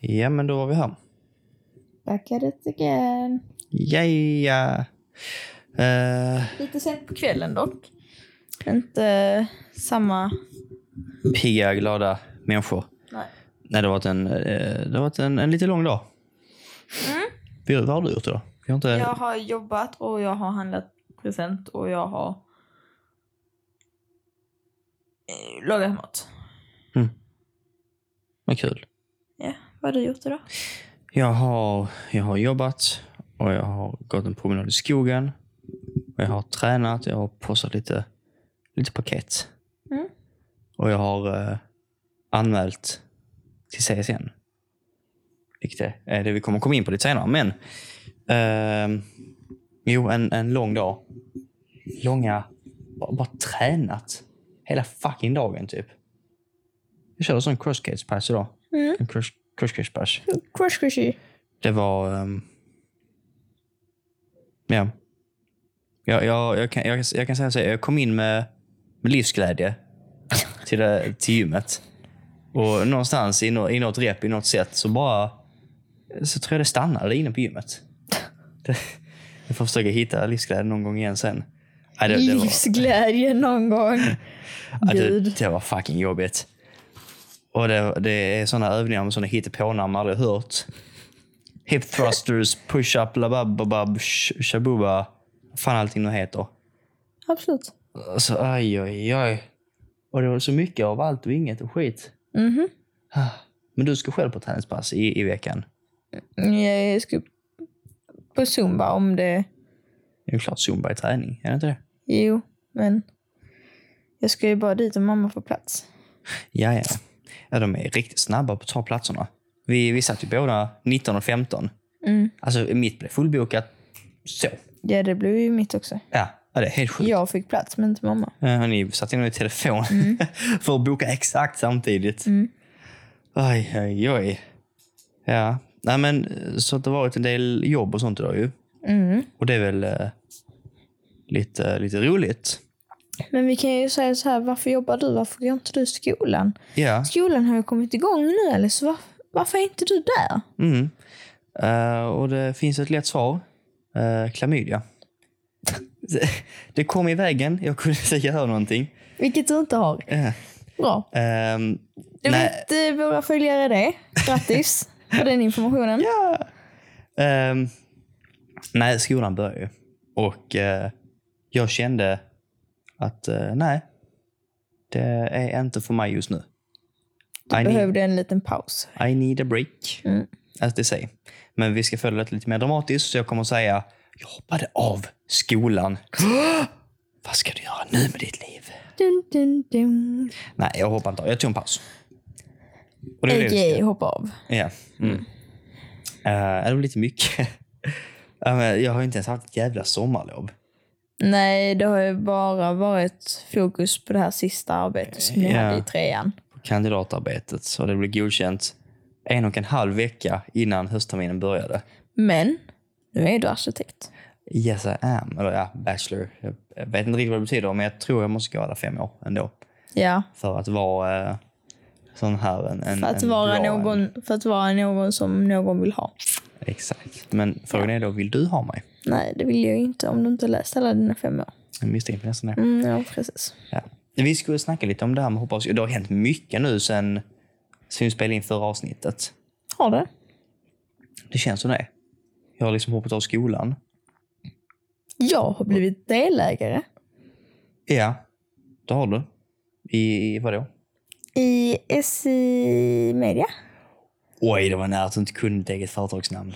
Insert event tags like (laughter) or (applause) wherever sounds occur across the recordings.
Ja, men då var vi här. Back at it again. Ja, ja. Eh, Lite sent på kvällen dock. Inte samma... pigga, glada människor. Nej. Nej, det har varit en, eh, det har varit en, en lite lång dag. Vi- Vad har du gjort idag? Vi har inte... Jag har jobbat och jag har handlat present och jag har eh, lagat mat. Vad kul. Ja, vad har du gjort idag? Jag har, jag har jobbat och jag har gått en promenad i skogen. Och jag har tränat, jag har postat lite, lite paket. Mm. Och jag har eh, anmält till CSN. Vilket är det vi kommer komma in på lite senare. Men ehm, jo, en, en lång dag. Långa, bara, bara tränat hela fucking dagen typ. Jag körde sån crosscage pass idag. Mm. En cross, Crush crunchy. Det var... ehm, ja. Jag, jag, jag, kan, jag, jag kan säga så här, jag kom in med, med livsglädje till, det, till gymmet. Och någonstans i, nå- i något rep, i något sätt, så bara... Så tror jag det stannade inne på gymmet. Det, jag får försöka hitta livsglädje någon gång igen sen. Nej, det, det, var, Livsglädje någon gång. ja, det, Gud. det var fucking jobbigt. Och det, det är såna övningar med såna hittepånamn man aldrig hört. Hip thrusters, push-up, labababab, sh- shabuba. Fan allting nu heter. Absolut. Alltså, aj, aj, aj. Och det var så mycket av allt och inget och skit. Mhm. Men du ska själv på träningspass i, i veckan. Jag ska på Zumba om det... Det är klart zumba i träning, är det inte det? Jo, men jag ska ju bara dit om mamma får plats. Ja, ja. Ja de är riktigt snabba på att ta platserna. Vi, vi satt ju båda 19 och 15. Mm. Alltså, mitt blev fullbokat så. Ja, det blev ju mitt också. Ja, ja det är helt sjukt. Jag fick plats, men inte mamma. Ja, ni satt in i telefon (laughs) för att boka exakt samtidigt. Mm. Oj, oj, oj. Ja, nej men så att det har varit en del jobb och sånt idag ju. Mm. Och det är väl eh, lite, lite roligt. Men vi kan ju säga så här, varför jobbar du? Varför går inte du i skolan? Ja. Skolan har ju kommit igång nu, eller så var, varför är inte du där? Mm. Eh, och det finns ett lätt svar. Uh, klamydia. Det kom i vägen. Jag kunde inte göra någonting. Vilket du inte har. Ja. Bra. Då nej. vet eh, våra följare det. Grattis (laughs) för den informationen. Ja. Ehm, nej, skolan började ju. Och eh, jag kände att eh, nej, det är inte för mig just nu. Du I need, behövde en liten paus. I need a break, Mm. as they say. Men vi ska följa det lite mer dramatiskt, så jag kommer att säga jag hoppade av skolan. (gasps) Vad ska du göra nu med ditt liv? Dun, dun, dun. Nej, jag hoppar inte av. Jag tog en paus. Och A.k.a. hoppa av. Ja. Mm. Eh, det var lite mycket. (laughs) Jag har inte ens haft ett jävla sommarlov. Nej, det har ju bara varit fokus på det här sista arbetet som ni Ja. hade i trean. på kandidatarbetet. Så det blev godkänt en och en halv vecka innan höstterminen började. Men, nu är du arkitekt. Yes I am. Eller ja, bachelor. Jag jag vet inte riktigt vad det betyder, men jag tror jag måste gå alla fem år ändå. Ja, För att vara eh, sån här en, en för att, en vara bra- någon, för att vara någon som någon vill ha. Exakt. Men frågan är då, vill du ha mig? Nej, det vill jag inte om du inte läst alla dina fem år. Jag misstänker nästan det. Mm, ja, precis. Ja. Vi skulle snacka lite om det här med hoppa av skolan. Det har hänt mycket nu sen, sen vi spelade in förra avsnittet. Har det? Det känns som det. Jag har liksom hoppat av skolan. Jag har blivit delägare Ja, det har du. I, i vadå? i SI Media. Oj, det var nära att du inte kunde ditt eget företagsnamn.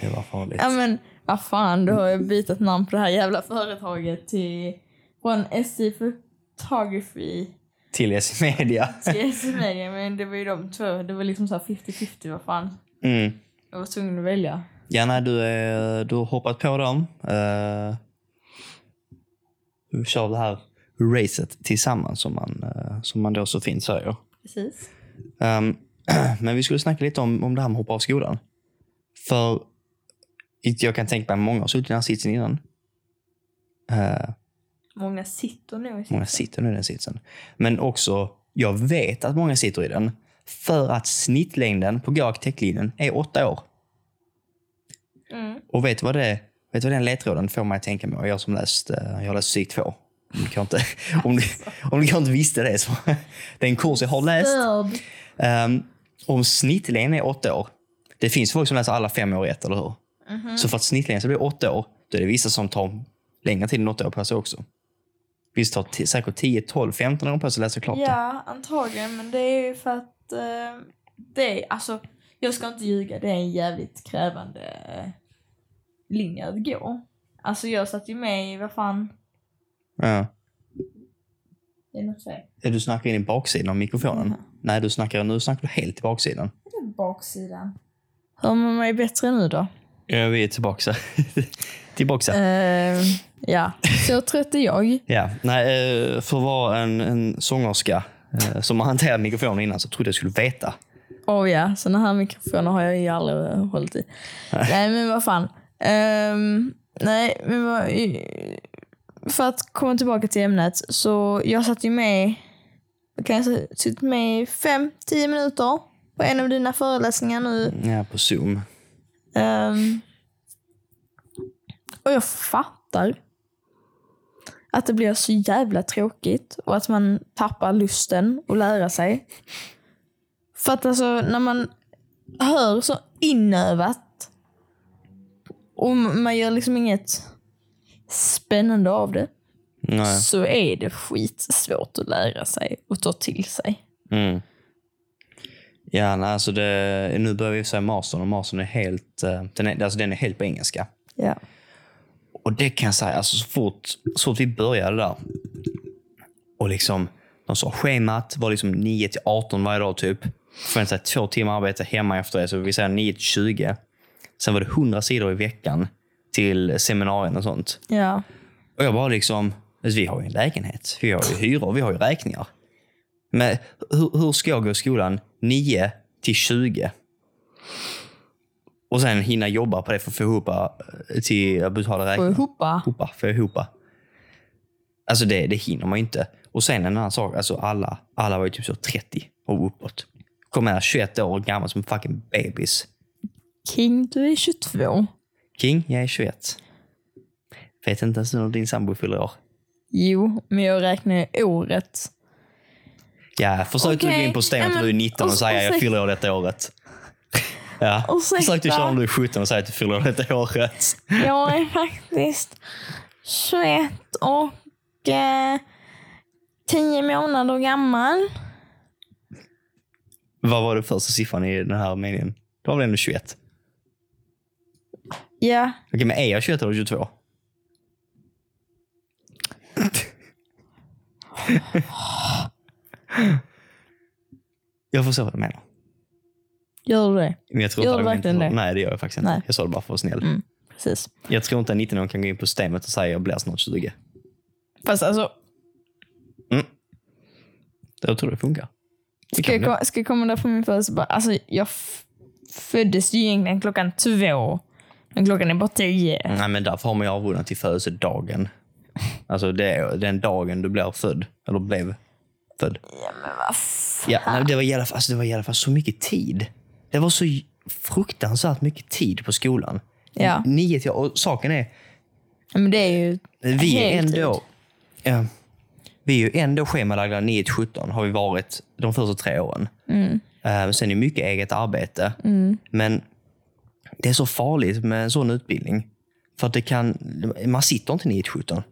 Det var farligt. Ja men vad fan, du har ju bytt namn på det här jävla företaget till från SI Photography Till S Media. till SI Media. Men det var ju de två, det var liksom så här 50-50 vad fan. Mm. Jag var tvungen att välja. Ja, nej, du, är, du har hoppat på dem. Uh, vi kör det här racet tillsammans som man, eh, som man då så fint säger. Precis. Um, (clears throat) men vi skulle snacka lite om, om det här med att hoppa av skolan. För jag kan tänka mig att många har suttit i den här sitsen innan. Eh, Många sitter nu i många sitter nu i den sitsen. Men också, jag vet att många sitter i den. För att snittlängden på gå arkitektlinjen är åtta år. Mm. Och vet du vad, det, vet du vad den ledtråden får mig att tänka på? Jag som läst, eh, jag har läst psyk 2. Om du, inte, (laughs) om, du, om du inte visste det så. (laughs) Det är en kurs jag har läst. Störd. Um, om snittlängden är åtta år. Det finns folk som läser alla fem år i ett, eller hur? Så för att snittlängden ska bli åtta år, då är det vissa som tar längre tid än åtta år på sig också. Vissa tar säkert 10, 12, 15 år på sig att läsa klart det. Ja, antagligen. Men det är ju för att eh, det är, alltså, jag ska inte ljuga, det är en jävligt krävande eh, linje att gå. Alltså jag satt ju med i, vad fan, Ja. det är något fel. Du snackar in i baksidan av mikrofonen. Mhm. Nej, du snackar, nu snackar du helt i baksidan. Det är baksidan. Hör man mig bättre nu då? Ja, vi är tillbaka. (laughs) tillbaka. Eh, ja, så trött är jag. Ja, nej, eh, för att vara en, en sångerska eh, som har hanterat mikrofonen innan så trodde jag skulle veta. Oh ja, såna här mikrofoner har jag ju aldrig hållit i. Nej, men vad fan. Ehm, nej, men vad, för att komma tillbaka till ämnet. Så jag satt ju med, vad kan jag säga, suttit med i fem, tio minuter på en av dina föreläsningar nu. Ja, på Zoom. Ehm, och jag fattar att det blir så jävla tråkigt och att man tappar lusten att lära sig. För att alltså när man hör så inövat och man gör liksom inget spännande av det Nej. så är det skitsvårt att lära sig och ta till sig. Mm. Ja, nej, alltså det, nu börjar vi säga mastern och mastern är helt, eh, den är, alltså den är helt på engelska. Ja. Och det kan jag säga, alltså så fort, så fort vi började där och liksom, de sa schemat var liksom 9 till 18 varje dag typ. Förvänta sig två timmar arbete hemma efter det, så vi säger 9 till 20. Sen var det 100 sidor i veckan till seminarien och sånt. Ja. Och jag bara liksom, alltså vi har ju en lägenhet, vi har ju hyror, vi har ju räkningar. Men hur, hur ska jag gå i skolan 9 till 20? Och sen hinna jobba på det för att få ihop eh, till att betala Få räkningar. ihop. Hopa, få ihop. Alltså det, det hinner man ju inte. Och sen en annan sak, alltså alla, alla var ju typ så 30 och uppåt. Kom här 21 år gammal som fucking bebis. King, du är 22. King, jag är 21. Vet inte ens när din sambo fyller år. Jo, men jag räknar ju året. Ja, försökte du gå in på ja, när du är men- 19 och och- säga jag fyller år detta året. Ja, Ursäkta. försök du köra när du är 17 och säga att du fyller år detta året. Jag är faktiskt 21 och eh, 10 månader gammal. Vad var det första siffran i den här meningen? Det var väl ändå 21? Ja, Okej, men är jag 21 eller 22? (gasps) jag förstår vad du menar. gör du det? Men jag tror Gör du verkligen det? Nej, det gör jag faktiskt inte. Nej. Jag sa det bara för att vara snäll. Mm. Precis. Jag tror inte en 19-åring kan gå in på systemet och säga jag blir snart 20. Fast alltså, Jag tror det funkar. Det ska jag, det. ko- ska jag komma där på min födelsedag? Alltså, jag föddes ju egentligen klockan två. Men klockan är bara tio. Nej, men därför har man ju avrundat till födelsedagen. Alltså det är den dagen du blir född. Eller blev född. Ja, men vad fan. Ja, nej, det, var i alla fall, alltså det var i alla fall så mycket tid. Det var så fruktansvärt mycket tid på skolan. Ja. Nio till, och saken är, Men det är ju vi är ändå... Ja, vi är ju ändå schemalagda 9 till 17 har vi varit de första tre åren. Mm. Eh, sen är det mycket eget arbete. Men det är så farligt med en sån utbildning. För att det kan, man sitter inte 9 till 17.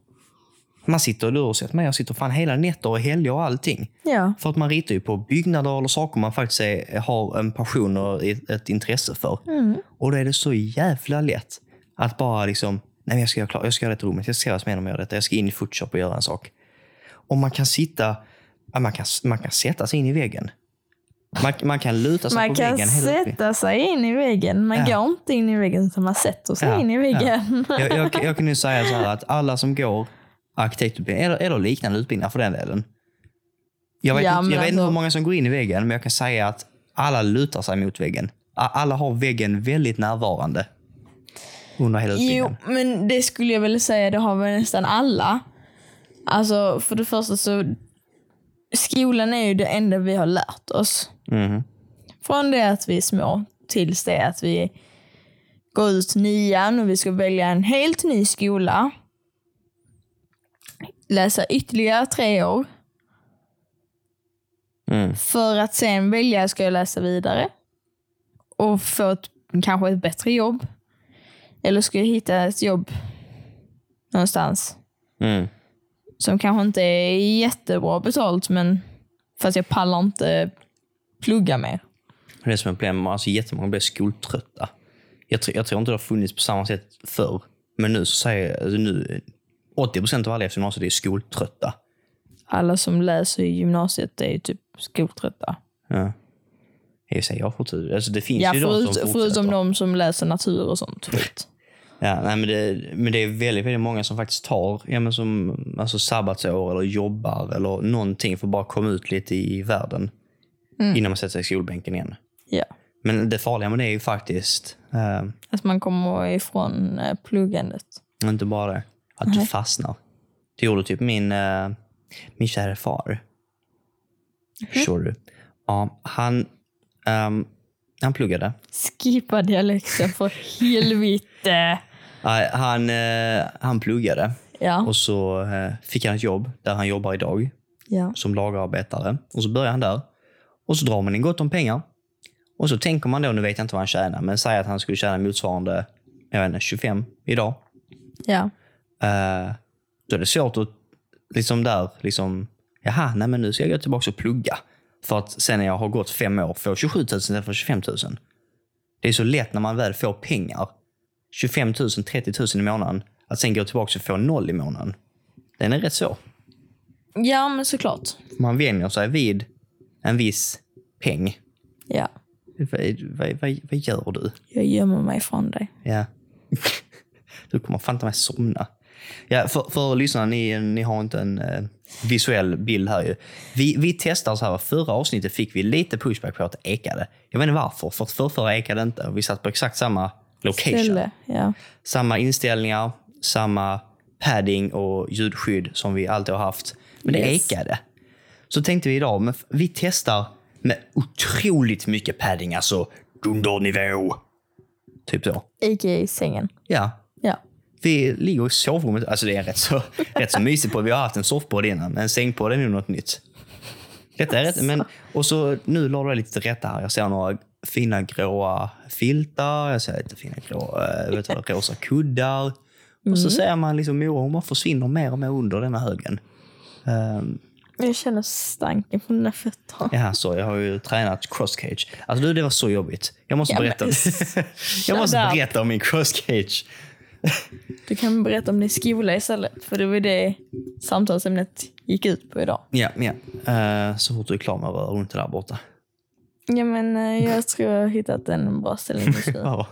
Man sitter, och sett mig, jag sitter fan hela nätter och helger och allting. Ja. För att man ritar ju på byggnader eller saker man faktiskt är, har en passion och ett, ett intresse för. Och då är det så jävla lätt att bara liksom, nej jag ska göra klart, jag ska göra det rummet, jag ska göra med dem och göra detta, jag ska in i Photoshop och göra en sak. Och man kan sitta, ja, man kan, man kan sätta sig in i väggen. Man, man kan luta sig Man på kan väggen hela tiden. sätta sig in i väggen. Man Ja. går inte in i väggen utan man sätter sig Ja, in i väggen. Jag, jag, jag kan ju säga så här att alla som går arkitektutbildning, eller, eller liknande utbildningar för den delen. Jag vet, Ja, inte, jag vet inte alltså- hur många som går in i väggen, men jag kan säga att alla lutar sig mot väggen. Alla har väggen väldigt närvarande under hela Jo, utbildningen. men det skulle jag väl säga, det har väl nästan alla. Alltså, för det första så... skolan är ju det enda vi har lärt oss. Mhm. Från det att vi är små tills det att vi går ut nian och vi ska välja en helt ny skola. Läsa ytterligare tre år. Mm. För att sen välja, ska jag läsa vidare? Och få ett, kanske ett bättre jobb? Eller ska jag hitta ett jobb någonstans Mm. som kanske inte är jättebra betalt, men fast jag pallar inte plugga mer. Det är som är problem, alltså jättemånga blir skoltrötta. Jag, tror- jag tror inte det har funnits på samma sätt förr. Men nu så säger alltså nu, 80 procent av alla efter gymnasiet är skoltrötta. Alla som läser i gymnasiet är ju typ skoltrötta. Ja. Jag säger jag fortfarande. Alltså det finns Ja, ju de förut, som fortsätter. förutom de som läser natur och sånt. Förut. Ja, nej, men, det, men det är väldigt, väldigt många som faktiskt tar ja, men som, alltså sabbatsår eller jobbar eller någonting för att bara komma ut lite i världen innan man sätter sig i skolbänken igen. Ja. Men det farliga med det är ju faktiskt eh, Att man kommer ifrån eh, pluggandet. inte bara det, att du fastnar. Det gjorde typ min, eh, min kära far. Förstår du? Ja, han, ehm, han pluggade. Skippa dialekten för helvete. Nej, Han, eh, han pluggade Ja. och så eh, fick han ett jobb där han jobbar idag. ja. som lagerarbetare. Och så börjar han där. Och så drar man in gott om pengar. Och så tänker man då, nu vet jag inte vad han tjänar, men säg att han skulle tjäna motsvarande jag vet inte, 25 idag. Ja. Eh, då är det svårt att liksom där, liksom, jaha, nej men nu ska jag gå tillbaka och plugga. För att sen när jag har gått fem år få 27 000 istället för 25 000. Det är så lätt när man väl får pengar, 25 000, 30 000 i månaden, att sen gå tillbaka och få noll i månaden. Den är rätt svår. Ja, men såklart. Man vänjer sig vid en viss peng. Ja. Vad, vad, vad, vad gör du? Jag gömmer mig från dig. Ja. (laughs) Du kommer fan inte mig somna. Ja, för, för lyssnarna, ni, ni har inte en eh, visuell bild här ju. Vi, vi testar så här, förra avsnittet fick vi lite pushback på att det ekade. Jag vet inte varför, för att förrförra ekade inte. Vi satt på exakt samma location. Ställe. Ja. Samma inställningar, samma padding och ljudskydd som vi alltid har haft. Men det Yes. ekade. Så tänkte vi idag, men vi testar med otroligt mycket padding, alltså dundernivå. Typ så. A.k.a. sängen. Ja. Vi ligger i sovrummet, alltså det är rätt så, (laughs) rätt så mysigt på. Vi har haft en soffpodd innan, men en sängpodd är nog något nytt. Detta är rätt, men, och så nu la du lite till rätta här. Jag ser några fina gråa filtar, jag ser lite fina grå, äh, vet du, rosa kuddar. Och så ser man liksom Moa, hon bara försvinner mer och mer under denna högen. Um, Jag känner stanken på dina fötter. ja, så jag har ju tränat crosscage. Alltså du, det var så jobbigt. Jag måste Ja, berätta. (laughs) jag måste berätta om min crosscage. Du kan berätta om din skola istället. För det var det samtalsämnet gick ut på idag. Ja, ja. Uh, så fort du är klar med att röra runt där borta. Ja, men eh, jag tror jag har hittat en bra ställning just nu. (laughs) Ja.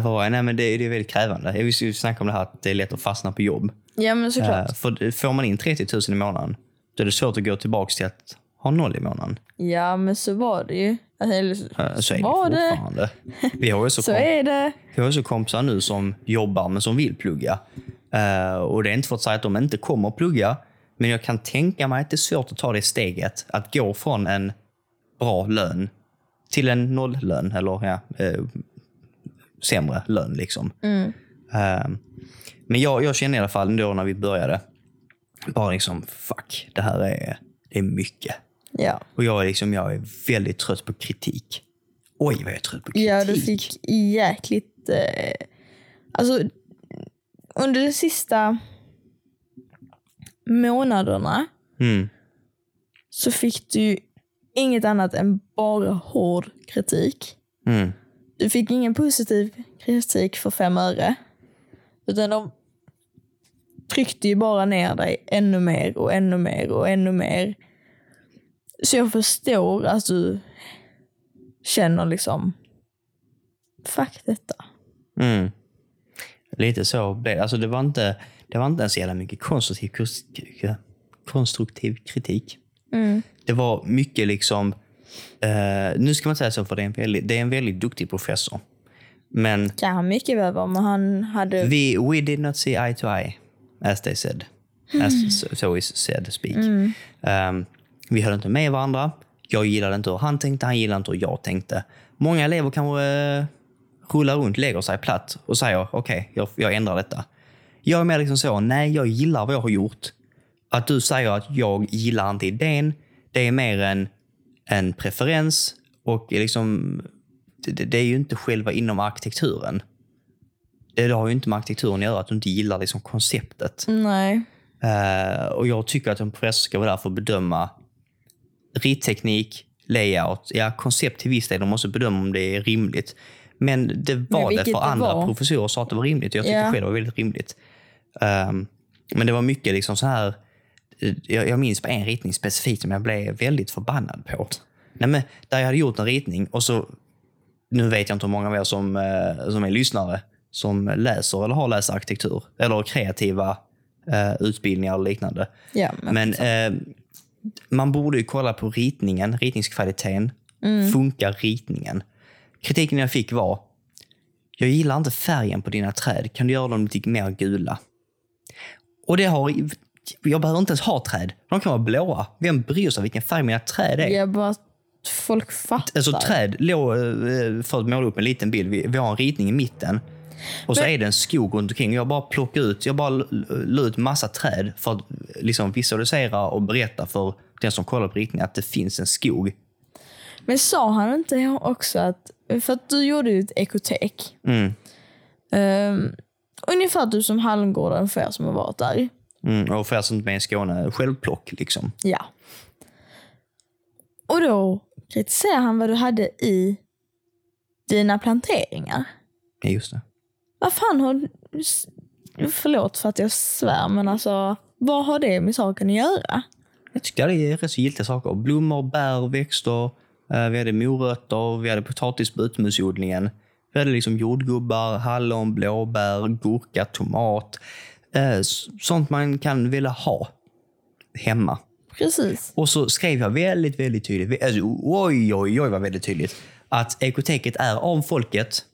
Var jag? Nej, men det, det är väldigt krävande. Jag vill ju snacka om det här att det är lätt att fastna på jobb. Ja, men såklart. Eh, för får man in 30 000 i månaden, då är det svårt att gå tillbaka till att ha noll i månaden. Ja, men så var det ju. Eller, så, Eh, så är det var det. fortfarande. Vi har ju så, (laughs) Så är det. vi har ju så kompisar nu som jobbar men som vill plugga. Eh, och det är inte för att säga att de inte kommer att plugga, men jag kan tänka mig att det är svårt att ta det steget. Att gå från en bra lön till en nolllön, eller ja, eh, sämre lön. liksom. Eh, men jag, jag kände i alla fall då när vi började, bara liksom fuck, det här är, det är mycket. Ja. Och jag är, liksom, jag är väldigt trött på kritik. Oj, vad jag är trött på kritik. Ja, du fick jäkligt... Eh, alltså, under de sista månaderna Mm. så fick du inget annat än bara hård kritik. Mm. Du fick ingen positiv kritik för fem öre. Utan de tryckte ju bara ner dig ännu mer och ännu mer och ännu mer. Så jag förstår att du känner liksom, fuck detta. Mm. Lite så blev. Alltså det var inte, det var inte ens jävla mycket konstruktiv, konstruktiv kritik. Mm. Det var mycket liksom... eh, nu ska man säga så, för det är en väldigt, det är en väldigt duktig professor. Men Kan han mycket väl vara, men han hade... we, we did not see eye to eye, as they said. As so is said speak. Mm. Um, vi höll inte med varandra. Jag gillade inte hur han tänkte, han gillade inte hur jag tänkte. Många elever kanske uh, rullar runt, lägger sig platt och säger okej, okay, jag, jag ändrar detta. Jag är mer liksom så, nej, jag gillar vad jag har gjort. Att du säger att jag gillar inte idén, det är mer en, en preferens och liksom, det, det är ju inte själva inom arkitekturen. Det har ju inte med arkitekturen att göra, att du inte gillar liksom konceptet. Nej. Uh, och jag tycker att en professor ska vara där för att bedöma ritteknik, layout, ja, koncept till viss del. De måste bedöma om det är rimligt. Men det var Men det för det andra var. professorer sa att det var rimligt. Jag tycker Ja. själv det var väldigt rimligt. Um, men det var mycket liksom så här. eh, Jag, jag minns på en ritning specifikt som jag blev väldigt förbannad på. Nej, men där jag hade gjort en ritning och så, nu vet jag inte hur många av er som, eh, som är lyssnare som läser eller har läst arkitektur eller kreativa eh, utbildningar eller liknande. Ja, men, Men man borde ju kolla på ritningen, ritningskvaliteten. Mm. Funkar ritningen? Kritiken jag fick var, jag gillar inte färgen på dina träd. Kan du göra dem lite mer gula? Och det har, jag behöver inte ens ha träd. De kan vara blåa. Vem bryr sig vilken färg mina träd är? jag bara folk fattar. Alltså träd, låg, eh, för att måla upp en liten bild, vi, vi har en ritning i mitten. Och så Men- är det en skog runt omkring. Jag bara plockar ut, jag bara la ut massa träd för att liksom visualisera och berätta för den som kollar på ritningen att det finns en skog. Men sa han inte också att, för att du gjorde ju ett ekotek. Mm. Um, ungefär du som Halmgården för er som har varit där. Mm. Och för er som inte är med i Skåne, självplock liksom. Ja. Och då kritiserar han vad du hade i dina planteringar. Ja, just det. Vad fan har... Förlåt för att jag svär, men alltså vad har det med saken att göra? Jag tyckte det är rätt så giltiga saker. Blommor, bär, växter. eh, Vi hade morötter, vi hade potatis på utomhusodlingen. Vi hade liksom jordgubbar, hallon, blåbär, gurka, tomat. Eh, Sånt man kan vilja ha hemma. Precis. Och så skrev jag väldigt, väldigt tydligt, alltså, oj, oj, oj vad väldigt tydligt, att ekoteket är av folket,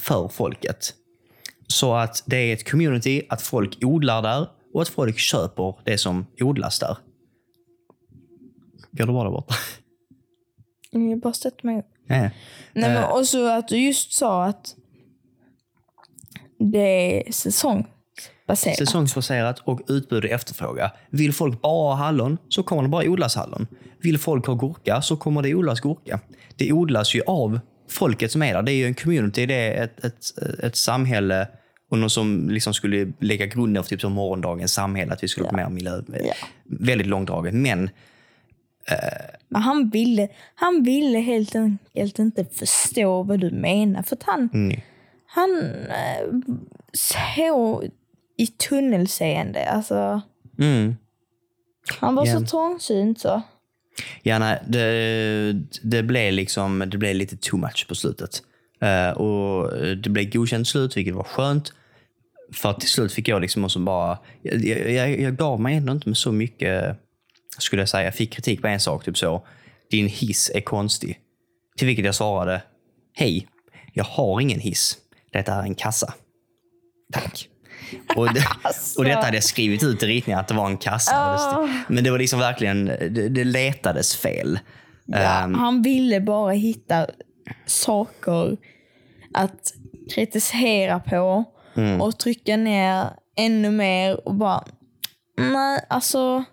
för folket. Så att det är ett community, att folk odlar där och att folk köper det som odlas där. Går det bra där borta? Jag bara stött mig upp. Ja. Nej, men Eh. och så att du just sa att det är säsongsbaserat. Säsongsbaserat och utbud och efterfrågan. Vill folk bara ha hallon så kommer det bara odlas hallon. Vill folk ha gurka så kommer det odlas gurka. Det odlas ju av folket som är där. Det är ju en community, det är ett, ett, ett samhälle och någon som liksom skulle lägga grunden för typ som morgondagens samhälle, att vi skulle få mer miljö. Ja. Väldigt långdraget. Men Men han ville, han ville helt enkelt inte förstå vad du menar. För att han, mm, han eh, såg i tunnelseende. Alltså, mm. han var Ja. så trångsynt så. Ja, nej, det, det blev liksom det blev lite too much på slutet. Uh, och Det blev godkänt slut, vilket var skönt. För till slut fick jag liksom också bara... Jag, jag, jag gav mig ändå inte med så mycket, skulle jag säga. Jag fick kritik på en sak, typ så. Din hiss är konstig. Till vilket jag svarade, hej, jag har ingen hiss. Detta är en kassa. Tack. Och, det, (laughs) och detta hade jag skrivit ut i ritningen, att det var en kassa. Och det- Men det var liksom verkligen, det, det letades fel. Ja, Ehm, han ville bara hitta saker att kritisera på Mm. och trycka ner ännu mer och bara... Nej, alltså...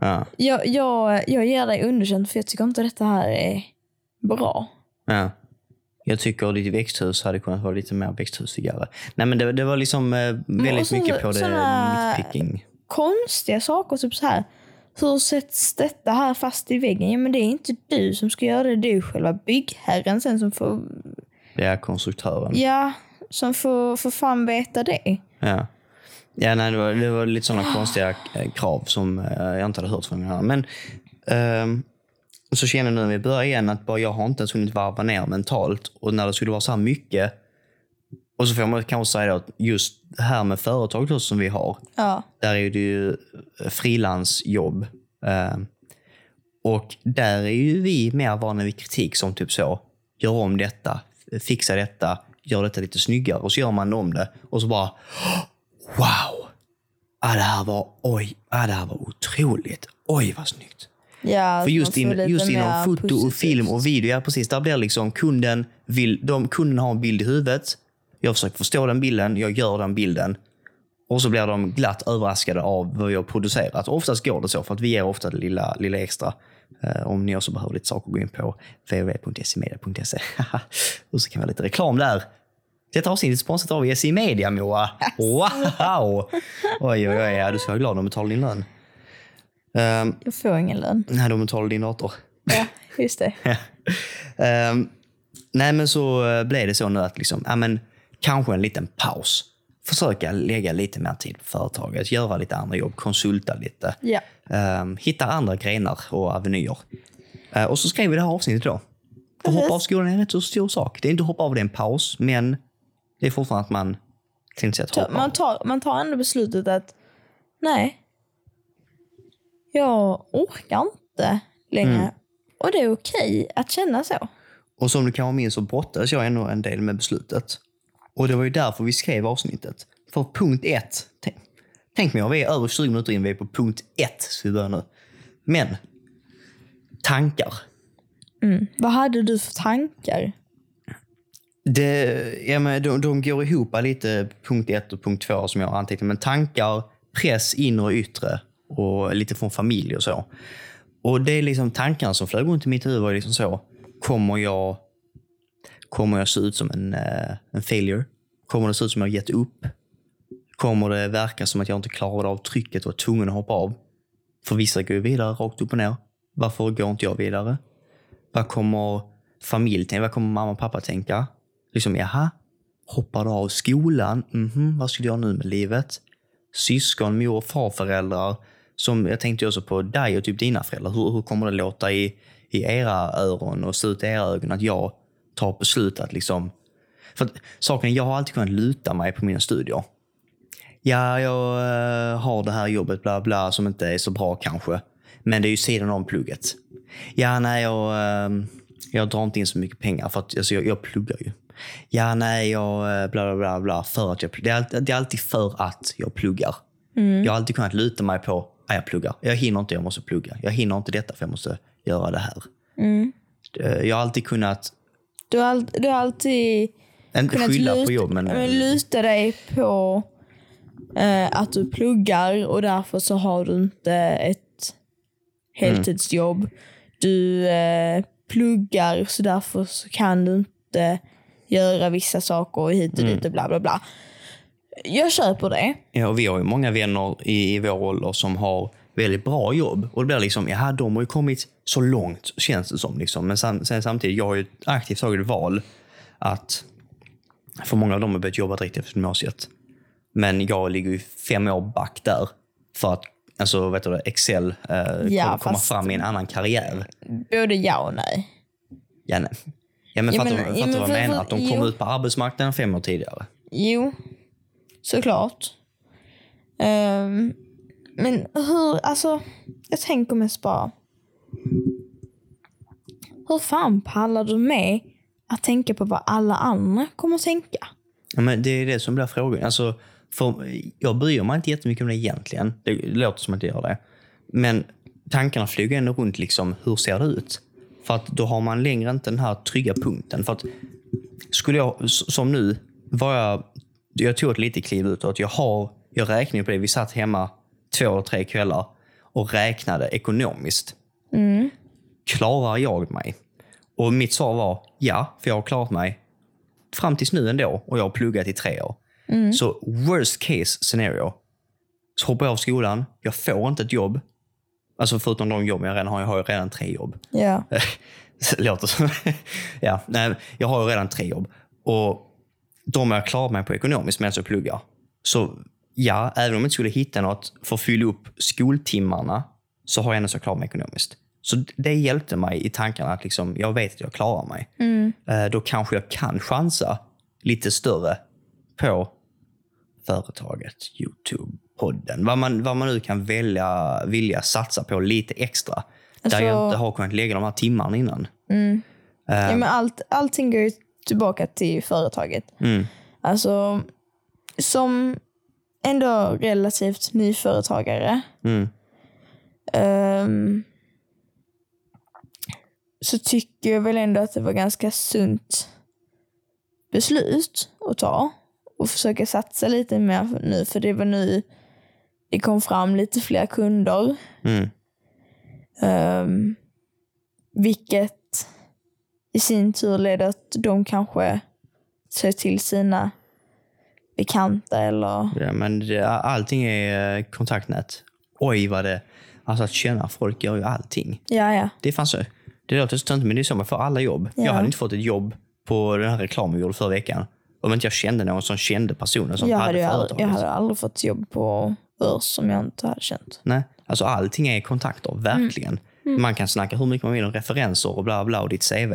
ja, Jag, jag, jag ger dig underkänt för jag tycker inte detta här är bra. ja. Jag tycker ditt växthus hade kunnat vara lite mer växthusfigare. Nej, men det, det var liksom eh, väldigt så- mycket på det såna- nitpicking. Konstiga saker, typ så här. Hur sätts detta här fast i väggen? Ja, men det är inte du som ska göra det. Det är själva byggherren sen som får, Det är konstruktören. ja, som får, får fan veta det. Ja. Ja, nej, det, var, det var lite sådana konstiga eh, krav som eh, jag inte hade hört från den här. Men ehm, så känner jag nu när vi börjar igen att bara jag har inte ens hunnit varva ner mentalt. Och när det skulle vara så här mycket. Och så får man kanske säga att just det här med företag då som vi har. Ja. Där är det ju frilansjobb. Eh, och där är ju vi mer vana vid kritik som typ så, gör om detta, fixa detta, gör detta lite snyggare. Och så gör man om det och så bara, wow! ah, det här var, oj, ah, det här var otroligt. Oj, vad snyggt. Ja, För just, in, just inom foto och positivt. film och video, ja precis, där blir liksom kunden, vill, de, kunden har en bild i huvudet. Jag försöker förstå den bilden, jag gör den bilden. Och så blir de glatt överraskade av vad vi har producerat. Och oftast går det så, för att vi ger ofta det lilla, lilla extra. Eh, om ni också behöver lite saker, gå in på www.semedia.se. (laughs) och så kan vi ha lite reklam där. Detta avsnitt är sponsrat av SE Media, Moa. (laughs) Wow! Oj, oj, oj. Du ska vara glad de betalar din lön. Um, Jag får ingen lön. nej, de betalar din dator. Ja, just det. (laughs) Ehm, nej, men så eh, blev det så nu att liksom, ja, men, kanske en liten paus. Försöka lägga lite mer tid på företaget, göra lite andra jobb, konsulta lite. Ja. Ehm, hitta andra grenar och avenyer. Eh, och så skrev vi det här avsnittet då. Precis. hoppa av skolan är en rätt så stor sak. Det är inte att hoppa av, det är en paus, men det är fortfarande att man till sätt hoppar. Man tar, man tar ändå beslutet att nej, jag orkar inte längre. Mm. Och det är okej att känna så. Och som du kanske minns så brottades jag ändå en del med beslutet. Och det var ju därför vi skrev avsnittet. För punkt ett, tänk, tänk mig, vi är över 20 minuter in, vi är på punkt ett, så vi börjar nu. Men, tankar. Vad hade du för tankar? Det, ja, men de, de går ihop lite, punkt ett och punkt två som jag har antecknat. Men tankar, press, inre och yttre och lite från familj och så. Och det är liksom tankarna som flög runt i mitt huvud var liksom så. Kommer jag, kommer jag se ut som en, eh, en failure? Kommer det se ut som jag har gett upp? Kommer det verka som att jag inte klarade av trycket och var tvungen att hoppa av? För vissa går ju vidare rakt upp och ner. Varför går inte jag vidare? Vad kommer familj tänka? Vad kommer mamma och pappa tänka? Liksom, jaha, hoppar du av skolan? Mhm, vad ska du göra nu med livet? Syskon, mor och farföräldrar. Som jag tänkte också på dig och typ dina föräldrar. Hur, hur kommer det låta i, i era öron och se ut i era ögon att jag tar beslut att liksom... För att, saken jag har alltid kunnat luta mig på mina studier. Ja, jag eh, har det här jobbet, bla bla, som inte är så bra kanske. Men det är ju sidan om plugget. Ja, nej, jag, eh, jag drar inte in så mycket pengar för att alltså, jag, jag pluggar ju. Ja, nej, jag eh, bla bla bla, bla för att jag. Det är, det är alltid för att jag pluggar. Jag har alltid kunnat luta mig på att jag pluggar. Jag hinner inte, jag måste plugga. Jag hinner inte detta för jag måste göra det här. Eh, Jag har alltid kunnat, Du har, all, du har alltid inte kunnat skylla på luta- jobb, men men luta dig på eh, att du pluggar och därför så har du inte ett heltidsjobb. Du eh, pluggar så därför så kan du inte göra vissa saker hit och dit och bla bla bla. Jag köper det. Ja, och vi har ju många vänner i, i vår ålder som har väldigt bra jobb. Och det blir liksom, ja, de har ju kommit så långt, känns det som. Liksom. Men sen, sen samtidigt, jag har ju aktivt tagit val att, för många av dem har börjat jobba direkt efter gymnasiet. Men jag ligger ju fem år back där för att alltså, vet du, Excel eh, Ja, kom, komma fram i en annan karriär. Både ja och nej. Ja, nej. ja, men Ja, fattar du vad jag menar? Att de kom jo. ut på arbetsmarknaden fem år tidigare. Jo, såklart. Um, men hur, alltså, jag tänker mest bara. Hur fan pallar du med att tänka på vad alla andra kommer att tänka? Ja, men det är det som blir frågan. Alltså, för jag bryr mig inte jättemycket om det egentligen. Det låter som att jag gör det. Men tankarna flyger ändå runt liksom, hur ser det ut? För att då har man längre inte den här trygga punkten. För att skulle jag, som nu, var jag, jag tog ett litet kliv utåt. Jag, har, jag räknar ju på det. Vi satt hemma två eller tre kvällar och räknade ekonomiskt. Klarar jag mig? Och mitt svar var ja, för jag har klarat mig fram tills nu ändå och jag har pluggat i tre år. Så worst case scenario. Så hoppar jag av skolan, jag får inte ett jobb. Alltså förutom de jobb jag redan har, jag har ju redan tre jobb. Ja. (laughs) Låter som... (laughs) ja, nej, jag har ju redan tre jobb. Och de jag klarat mig på ekonomiskt medan jag pluggar. Så ja, även om jag inte skulle hitta något för att fylla upp skoltimmarna så har jag ändå så klarat mig ekonomiskt. Så det hjälpte mig i tankarna att liksom, jag vet att jag klarar mig. Eh, Då kanske jag kan chansa lite större på företaget, Youtube, podden. Vad man, vad man nu kan välja, vilja satsa på lite extra. där jag Alltså- inte har kunnat lägga de här timmarna innan. ja men allt, allting går tillbaka till företaget. Mm. Alltså, som ändå relativt nyföretagare. Mm. Ehm, så tycker jag väl ändå att det var ganska sunt beslut att ta och försöka satsa lite mer nu för det var nu det kom fram lite fler kunder. Mm. Um, vilket i sin tur leder att de kanske ser till sina bekanta eller... Ja, men det, allting är eh, kontaktnät. Oj, vad det... Alltså att känna folk gör ju allting. Ja, ja. Det fanns så. Det låter så men det är så man får alla jobb. Ja. Jag hade inte fått ett jobb på den här reklamen vi gjorde förra veckan om inte jag kände någon som kände personen som Jag hade hade, företaget. jag hade aldrig fått jobb på Örs som jag inte hade känt. Nej, alltså allting är kontakter, verkligen. Mm. Man kan snacka hur mycket man vill om referenser och bla bla och ditt CV.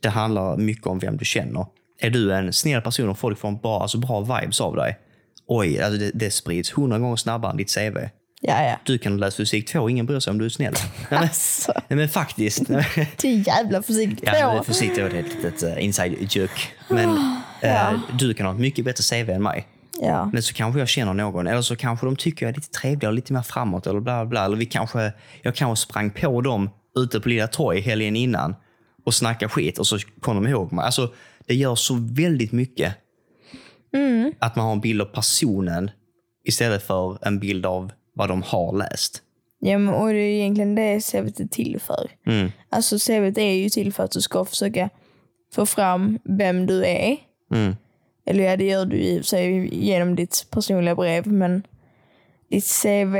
Det handlar mycket om vem du känner. Är du en snäll person och folk får en bra, alltså bra vibes av dig, oj, alltså det, det sprids hundra gånger snabbare än ditt CV. Ja, ja. Du kan läsa fysik 2, ingen bryr sig om du är snäll. (laughs) Nej, men, Alltså, nej, men faktiskt. är jävla försiktigt Ja, men på. fysik det var ett litet uh, inside joke. Men eh, du kan ha ett mycket bättre CV än mig. Ja. Men så kanske jag känner någon, eller så kanske de tycker jag är lite trevligare lite mer framåt. Eller bla bla. Eller vi kanske, jag kanske sprang på dem ute på Lilla Torg helgen innan och snackade skit och så kom de ihåg mig. Alltså, det gör så väldigt mycket att man har en bild av personen istället för en bild av vad de har läst. ja men, och det är egentligen det CVt är till för. Mm. Alltså CVt är ju till för att du ska försöka få fram vem du är. Mm. Eller ja, det gör du i sig genom ditt personliga brev, men ditt CV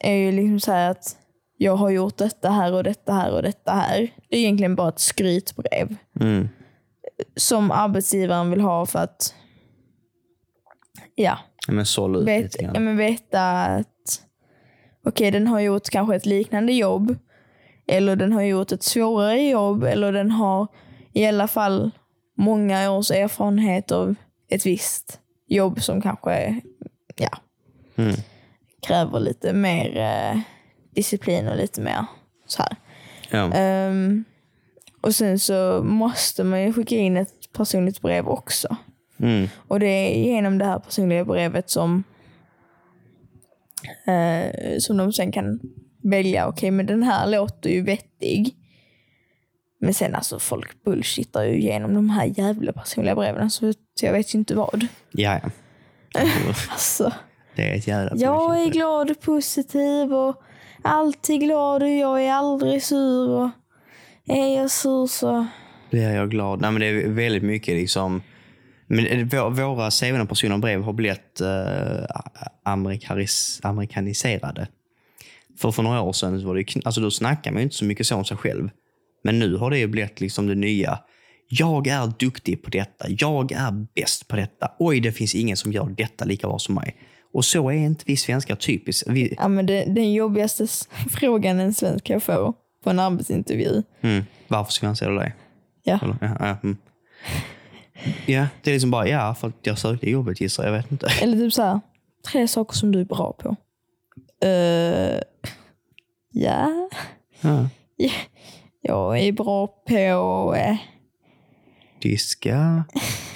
är ju liksom så här att jag har gjort detta här och detta här och detta här. Det är egentligen bara ett skrytbrev Mm. som arbetsgivaren vill ha för att ja, Ja, Men sålla ut vet, lite ja, men veta att okej, den har gjort kanske ett liknande jobb. Eller den har gjort ett svårare jobb. Eller den har i alla fall många års erfarenhet av ett visst jobb som kanske ja, Mm. kräver lite mer eh, disciplin och lite mer så här. Ja. Ehm, och sen så måste man ju skicka in ett personligt brev också. Mm. Och det är genom det här personliga brevet som, eh, som de sen kan välja, okej men den här låter ju vettig. Men sen alltså folk bullshittar ju igenom de här jävla personliga breven så, så jag vet ju inte vad. Ja, ja. (laughs) Alltså, Det är ett jävla jag är glad och positiv och alltid glad och jag är aldrig sur. Och är jag sur så... blir jag glad. Nej, men det är väldigt mycket liksom... Men våra CV personer och brev har blivit eh, amerikanis, amerikaniserade. För för några år sedan var det, alltså då snackade man ju inte så mycket så om sig själv. Men nu har det ju blivit liksom det nya. Jag är duktig på detta. Jag är bäst på detta. Oj, det finns ingen som gör detta lika bra som mig. Och så är inte vi svenskar typiskt. Vi, Ja, men det, den jobbigaste (laughs) frågan en svensk kan få på en arbetsintervju. mm, varför ska jag anställa dig? Ja. Eller, ja, ja, mm. ja, det är liksom bara, ja, för att jag sökte jobbet gissar jag. vet inte. (laughs) Eller typ så här, tre saker som du är bra på. Uh, ja, Ja. Jag är bra på... eh, Diska.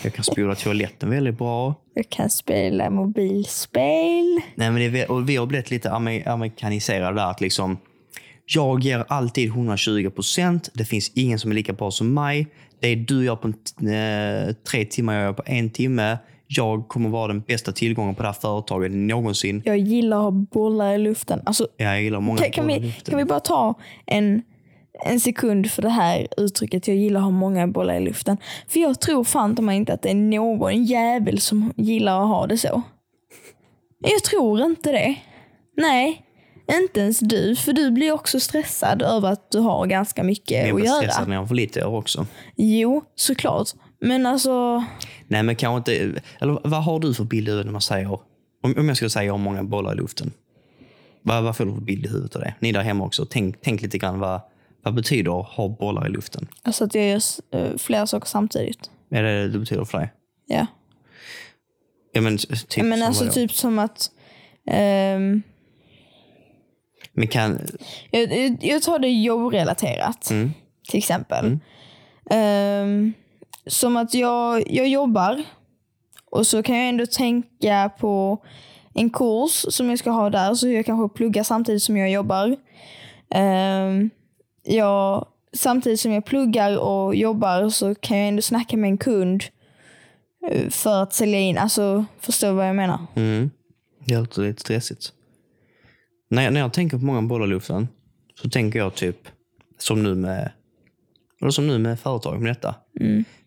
Jag kan spola toaletten väldigt bra. jag kan spela mobilspel. Nej, men det är, och vi har blivit lite amer- amerikaniserade där. Att liksom, jag ger alltid 120 procent. Det finns ingen som är lika bra som mig. Det du gör på en eh, tre timmar, jag gör på en timme. Jag kommer vara den bästa tillgången på det här företaget någonsin. Jag gillar att ha bollar i luften. Alltså, Jag gillar många kan, kan, vi, kan vi bara ta en, en sekund för det här uttrycket jag gillar att ha många bollar i luften. För jag tror fan mig inte att det är någon jävel som gillar att ha det så. Jag tror inte det. Nej, inte ens du. För du blir också stressad över att du har ganska mycket jag att blir göra. stressad när jag har för lite år också. Jo, såklart. Men alltså, Nej, men kanske inte... Eller vad har du för bild i huvudet när man säger... Om, om jag skulle säga om många bollar i luften. Vad, vad får du för bild i huvudet av det? Ni där hemma också. Tänk, tänk lite grann vad, vad betyder ha bollar i luften? alltså att jag gör uh, flera saker samtidigt. Är det det betyder för dig? Ja. Ja, men, typ Men som alltså typ som att ehm, Men kan... Jag, jag- tar det jobbrelaterat, Mm. till exempel. Ehm, som att jag, jag jobbar och så kan jag ändå tänka på en kurs som jag ska ha där, så jag kanske pluggar samtidigt som jag jobbar. Ehm, jag, samtidigt som jag pluggar och jobbar så kan jag ändå snacka med en kund eh, för att sälja in. Alltså, förstår du vad jag menar? Mm. Det låter lite stressigt. När jag, när jag tänker på många bollar i luften så tänker jag typ som nu med, eller som nu med företag med detta.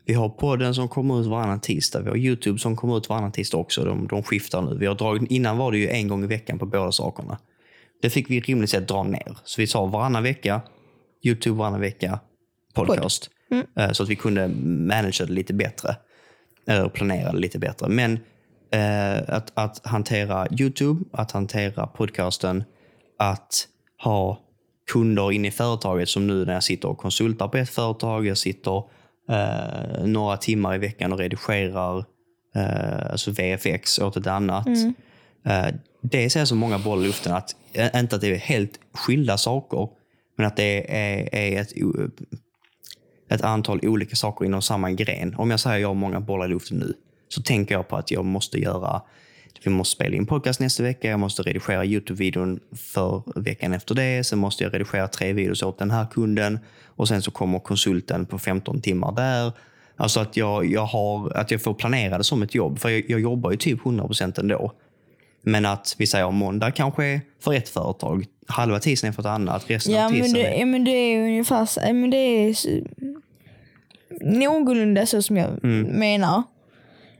Vi har podden som kommer ut varannan tisdag. Vi har Youtube som kommer ut varannan tisdag också. De, de skiftar nu. Vi har dragit, innan var det ju en gång i veckan på båda sakerna. Det fick vi rimligt sett dra ner. Så vi sa varannan vecka, Youtube varannan vecka, podcast. Eh, Så att vi kunde managera det lite bättre. Eller planera det lite bättre. Men eh, att, att hantera Youtube, att hantera podcasten, att ha kunder inne i företaget som nu när jag sitter och konsultar på ett företag. Jag sitter eh, några timmar i veckan och redigerar eh, alltså VFX åt ett annat. Eh, det ser så många bollar i luften att, eh, inte att det är helt skilda saker, men att det är, är ett, ett antal olika saker inom samma gren. Om jag säger jag har många bollar i luften nu, så tänker jag på att jag måste göra vi måste spela in podcast nästa vecka, jag måste redigera Youtube-videon för veckan efter det. Sen måste jag redigera tre videos åt den här kunden och sen så kommer konsulten på 15 timmar där. Alltså att jag, jag, har, att jag får planera det som ett jobb, för jag, jag jobbar ju typ 100% ändå. Men att vi säger måndag kanske är för ett företag, halva tisdagen är för ett annat, resten Ja av men, tisdagen det, är... ja, men det är ungefär men det är någorlunda så som jag menar.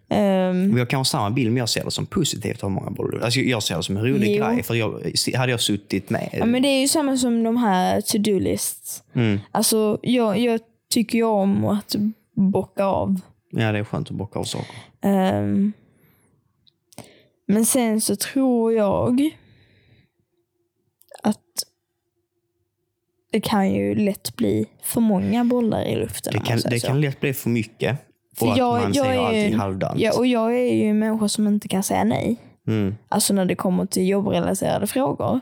Ehm, Vi har kanske samma bild, men jag ser det som positivt att ha många bollar. Alltså jag ser det som en rolig Jo. grej. För jag, hade jag suttit med... ja, men det är ju samma som de här to-do lists. Mm. Alltså jag, jag tycker ju om att bocka av. Ja, det är skönt att bocka av saker. Ehm, men sen så tror jag att det kan ju lätt bli för många bollar i luften. Det kan, säger det kan lätt bli för mycket. För och att jag- man jag är- allting halvdant. Ja, och jag är ju en människa som inte kan säga nej. Mm. Alltså när det kommer till jobbrelaterade frågor.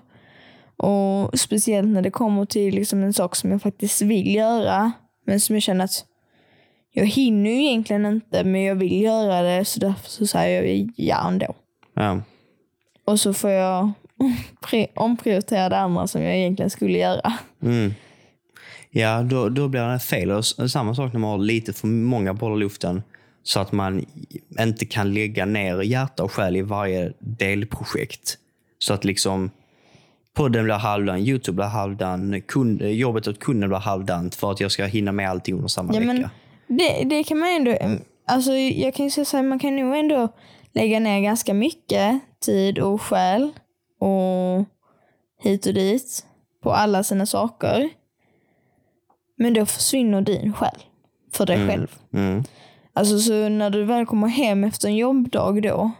Och speciellt när det kommer till liksom en sak som jag faktiskt vill göra. Men som jag känner att jag hinner ju egentligen inte, men jag vill göra det. Så därför så säger jag ja ändå. Ja. Och så får jag (laughs) omprioritera det andra som jag egentligen skulle göra. Mm. Ja, då, då blir det fel. Och samma sak när man har lite för många bollar i luften. Så att man inte kan lägga ner hjärta och själ i varje delprojekt. Så att liksom podden blir halvdan, Youtube blir halvdan, kund, jobbet åt kunden blir halvdant för att jag ska hinna med allting under samma Ja, men vecka. det, det kan man ändå... Alltså jag kan ju säga så här, man kan nog ändå lägga ner ganska mycket tid och själ och hit och dit på alla sina saker. Men då försvinner din själ för dig själv. Mm. Alltså så när du väl kommer hem efter en jobbdag då,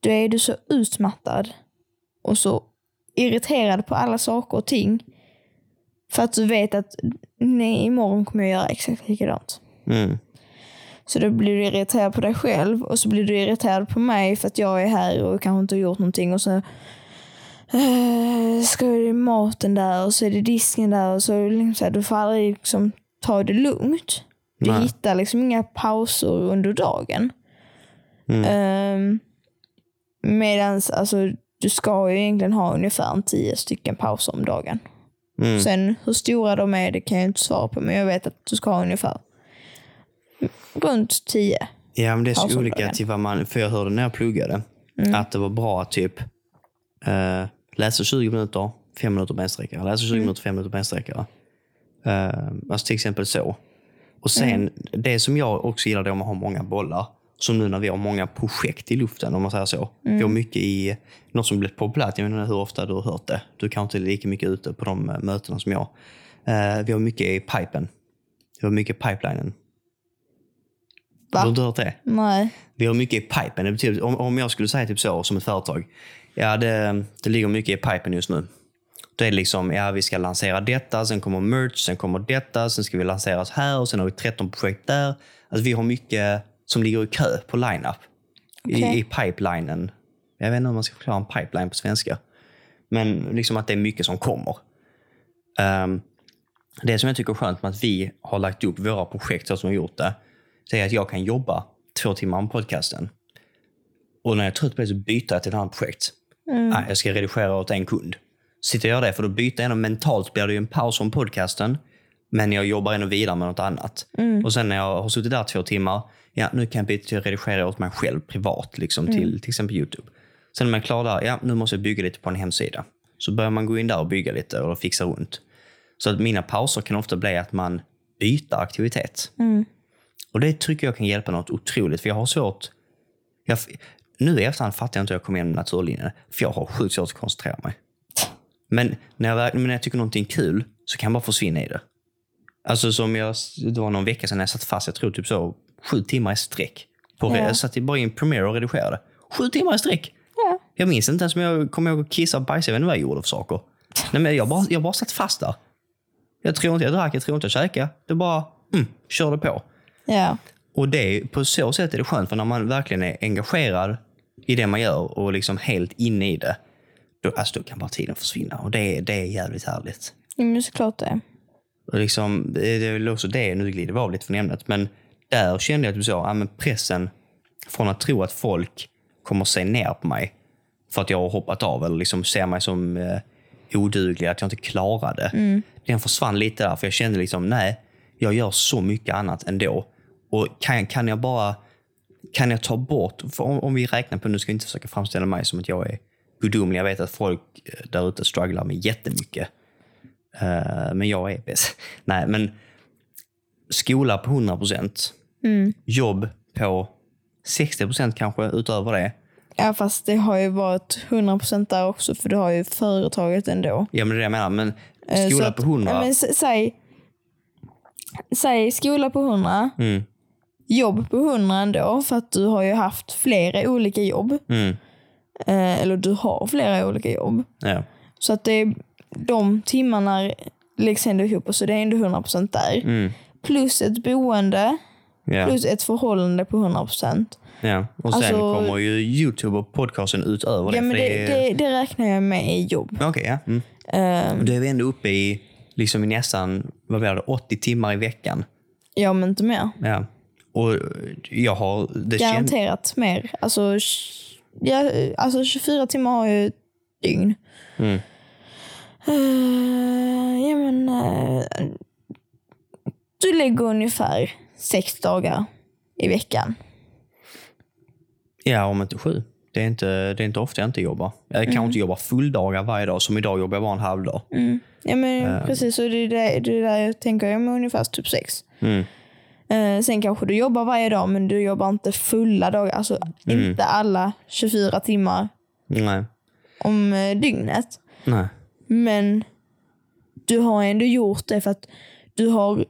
då är du så utmattad och så irriterad på alla saker och ting. För att du vet att nej, imorgon kommer jag göra exakt likadant. Mm. Så då blir du irriterad på dig själv och så blir du irriterad på mig för att jag är här och kanske inte har gjort någonting. Och så eh, ska det maten där och så är det disken där och så, liksom så här, du får aldrig liksom ta det lugnt. Du Nej. hittar liksom inga pauser under dagen. Mm. Um, Medan alltså, du ska ju egentligen ha ungefär en tio stycken pauser om dagen. Mm. Sen hur stora de är, det kan jag inte svara på, men jag vet att du ska ha ungefär runt tio. Ja, men det är så olika till vad man... För jag hörde när jag pluggade att det var bra typ uh, läsa 20 minuter, 5 minuter bensträckare. Läsa 20 minuter, 5 minuter bensträckare. Uh, alltså till exempel så. Och sen, det som jag också gillar då med att ha många bollar, som nu när vi har många projekt i luften, om man säger så. Vi har mycket i, något som blivit populärt, jag inte hur ofta du har hört det. Du kanske inte är lika mycket ute på de eh, mötena som jag. Eh, vi har mycket i pipen. Vi har mycket i pipelinen. Va? Har du inte hört det? Nej. Vi har mycket i pipen. Det betyder, om, om jag skulle säga typ så som ett företag. Ja, det, det ligger mycket i pipen just nu. Då är det liksom, ja vi ska lansera detta, sen kommer merch, sen kommer detta, sen ska vi lanseras här och sen har vi 13 projekt där. Alltså vi har mycket som ligger i kö på line-up. Okej. I, I pipelinen. Jag vet inte om man ska förklara en pipeline på svenska. Men liksom att det är mycket som kommer. Ehm, det som jag tycker är skönt med att vi har lagt upp våra projekt så som vi har gjort det, det är att jag kan jobba två timmar med podcasten. Och när jag är trött på det så byter jag till ett annat projekt. Nej, jag ska redigera åt en kund. Sitter jag det, för då byter jag ändå mentalt blir det ju en paus från podcasten. Men jag jobbar ändå vidare med något annat. Och sen när jag har suttit där två timmar, ja nu kan jag byta till att redigera åt mig själv privat, liksom till till exempel Youtube. Sen när man är klar där, ja nu måste jag bygga lite på en hemsida. Så börjar man gå in där och bygga lite och fixa runt. Så att mina pauser kan ofta bli att man byter aktivitet. Och det tycker jag kan hjälpa något otroligt, för jag har svårt... Jag, nu i efterhand fattar jag inte hur jag kom igenom naturlinjen, för jag har sjukt svårt att koncentrera mig. Men när jag, men när jag tycker någonting är kul så kan jag bara försvinna i det. Alltså som jag, det var någon vecka sedan när jag satt fast, jag tror typ så sju timmar i sträck. På, Ja. Jag satt bara i en Premiere och redigerade. Sju timmar i sträck! Ja. Jag minns inte ens om jag kom ihåg att kissa och bajsa. Jag vet inte vad jag gjorde för saker. Nej, men jag, bara, jag bara satt fast där. Jag tror inte jag drack, jag tror inte jag käkade. Det bara mm, körde på. Ja. Och det, på så sätt är det skönt, för när man verkligen är engagerad i det man gör och liksom helt inne i det, då, alltså, då kan bara tiden försvinna. Och det, det är jävligt härligt. Men såklart det. Och liksom, det är väl också det, nu glider vi av lite från ämnet, men där kände jag typ så, ja, men pressen från att tro att folk kommer se ner på mig för att jag har hoppat av eller liksom ser mig som eh, oduglig, att jag inte klarade. Den försvann lite där, för jag kände liksom, nej, jag gör så mycket annat ändå. Och kan, kan jag bara, kan jag ta bort, om, om vi räknar på, nu ska vi inte försöka framställa mig som att jag är gudomlig, jag vet att folk eh, där ute strugglar med jättemycket. Eh, men jag är bäst. (laughs) Nej, men skola på 100 procent. Jobb på 60 procent kanske utöver det. Ja, fast det har ju varit 100% där också, för du har ju företaget ändå. Ja, men det är det jag menar. Men Eh, skola att- på 100. Ja, men säg, säg skola på 100, Mm, jobb på 100 ändå, för att du har ju haft flera olika jobb. mm, Eh, eller du har flera olika jobb. ja. Så att det är, de timmarna läggs ändå ihop, så det är ändå 100% där. Mm, Plus ett boende, ja, plus ett förhållande på 100%. ja. Och sen Alltså- kommer ju Youtube och podcasten utöver det. Ja, men det, det, det räknar jag med i jobb. Okej, ja. Mm. Eh, Då är vi ändå uppe i, liksom i nästan vad blir det, 80 timmar i veckan. ja, men inte mer. Ja. Och jag har... Det känd, Garanterat mer. Alltså, ja, alltså 24 timmar har ju dygn. Mm. Eh, ja, men, eh, du lägger ungefär sex dagar i veckan. ja, om inte sju. Det är inte, det är inte ofta jag inte jobbar. Jag kanske inte jobbar fulldagar varje dag. Som idag jobbar jag bara en halv dag. Ja, men precis. Och det är det, det är där jag tänker jag med ungefär typ sex. Mm. Eh, sen kanske du jobbar varje dag, men du jobbar inte fulla dagar. Alltså inte alla 24 timmar Nej. om eh, dygnet. Nej. Men du har ändå gjort det för att du har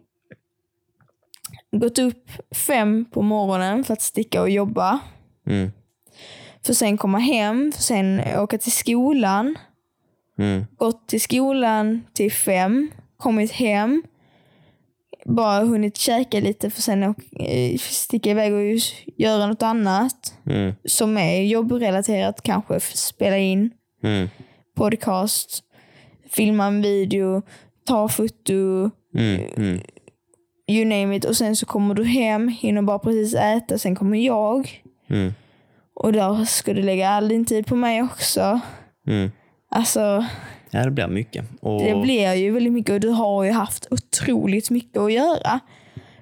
gått upp fem på morgonen för att sticka och jobba. Mm. För sen komma hem, för sen åka till skolan. Mm. Gått till skolan till fem, kommit hem. Bara hunnit käka lite för sen åka, eh, sticka iväg och göra något annat. Mm. Som är jobbrelaterat kanske. Spela in Mm. podcast, filma en video, ta foto, Mm. Mm. you name it. Och sen så kommer du hem, hinner bara precis äta, sen kommer jag. Mm. Och då ska du lägga all din tid på mig också. Mm. Alltså, Ja, det blir mycket. Och, det blir ju väldigt mycket och du har ju haft otroligt mycket att göra.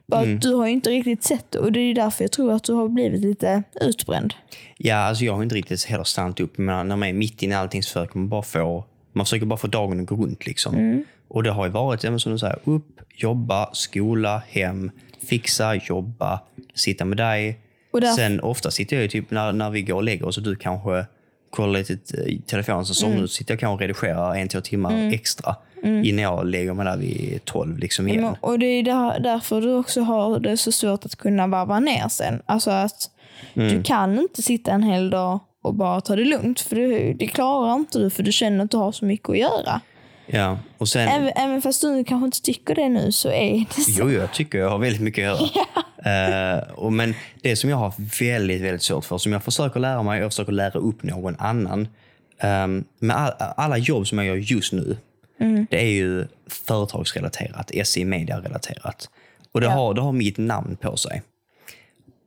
Bara att du har ju inte riktigt sett det och det är därför jag tror att du har blivit lite utbränd. Ja, alltså jag har inte riktigt heller stannat upp. Men när man är mitt inne i allting så försöker man bara få, man försöker bara få dagen att gå runt. Liksom. Mm. Och det har ju varit, ja, som du säger, upp, jobba, skola, hem, fixa, jobba, sitta med dig. Där- Sen ofta sitter jag ju typ när, när vi går och lägger oss och du kanske kollar lite i telefonen. Så som Mm. nu sitter jag kanske och redigerar en, två timmar extra innan jag lägger mig där vid tolv liksom igen. Och det är där, därför du också har det så svårt att kunna varva ner sen. Alltså att du kan inte sitta en hel dag och bara ta det lugnt. För det, det klarar inte du för du känner att du har så mycket att göra. Ja, och sen... Även, även fast du kanske inte tycker det nu så är det så. Jo, jag tycker jag har väldigt mycket att göra. (laughs) Eh, och men det som jag har väldigt, väldigt svårt för, som jag försöker lära mig, jag försöker lära upp någon annan. Um, med all, alla jobb som jag gör just nu, det är ju företagsrelaterat, SI media-relaterat. Och det, har, det har mitt namn på sig.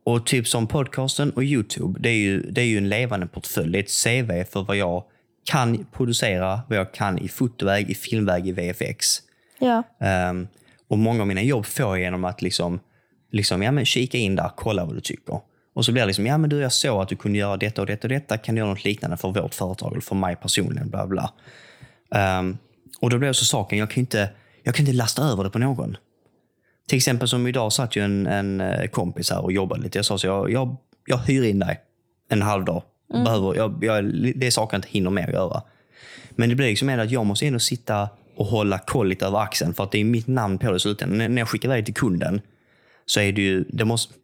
Och typ som podcasten och YouTube, det är ju, det är ju en levande portfölj. Det är ett CV för vad jag kan producera, vad jag kan i fotoväg, i filmväg, i VFX. Ja. Ehm, och många av mina jobb får jag genom att liksom, liksom, ja, men kika in där, kolla vad du tycker. Och så blir det liksom, ja men du jag såg att du kunde göra detta och detta och detta, kan du göra något liknande för vårt företag eller för mig personligen, bla bla. Ehm, och då blev så saken, jag kan inte, jag kan inte lasta över det på någon. Till exempel som idag satt ju en, en eh, kompis här och jobbade lite. Jag sa så jag, jag, jag hyr in dig en halv dag. Behöver, jag, jag, det är saker jag inte hinner med att göra. Men det blir liksom att jag måste ändå sitta och hålla koll lite över axeln för att det är mitt namn på det i slutändan. När- När jag skickar iväg till kunden så är det ju, det måste,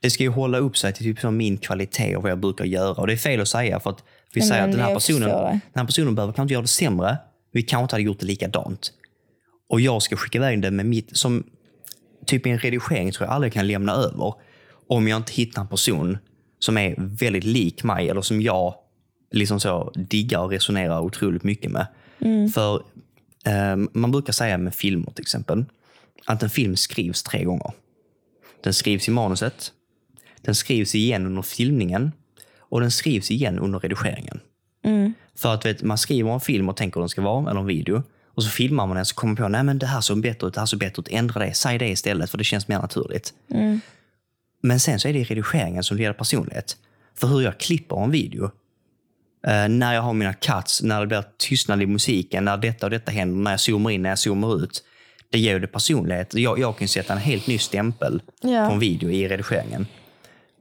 det ska ju hålla upp sig till typ som min kvalitet och vad jag brukar göra. Och det är fel att säga för att vi säger men att den här, personen, den här personen behöver kanske inte göra det sämre. Vi kanske inte hade gjort det likadant. Och jag ska skicka iväg det med mitt, som typ i en redigering tror jag aldrig kan lämna över. Om jag inte hittar en person som är väldigt lik mig eller som jag liksom så diggar och resonerar otroligt mycket med. För eh, man brukar säga med filmer till exempel, att en film skrivs tre gånger. Den skrivs i manuset, den skrivs igen under filmningen och den skrivs igen under redigeringen. För att vet, man skriver en film och tänker hur den ska vara, eller en video. Och så filmar man den så kommer man på, nej men det här såg bättre ut, det här såg bättre ut, ändra det, säg det istället för det känns mer naturligt. Men sen så är det i redigeringen som det gäller personlighet. För hur jag klipper en video, eh, när jag har mina cuts, när det blir tystnad i musiken, när detta och detta händer, när jag zoomar in, när jag zoomar ut. Det ger ju det personlighet. Jag, jag kan sätta en helt ny stämpel Ja. på en video i redigeringen.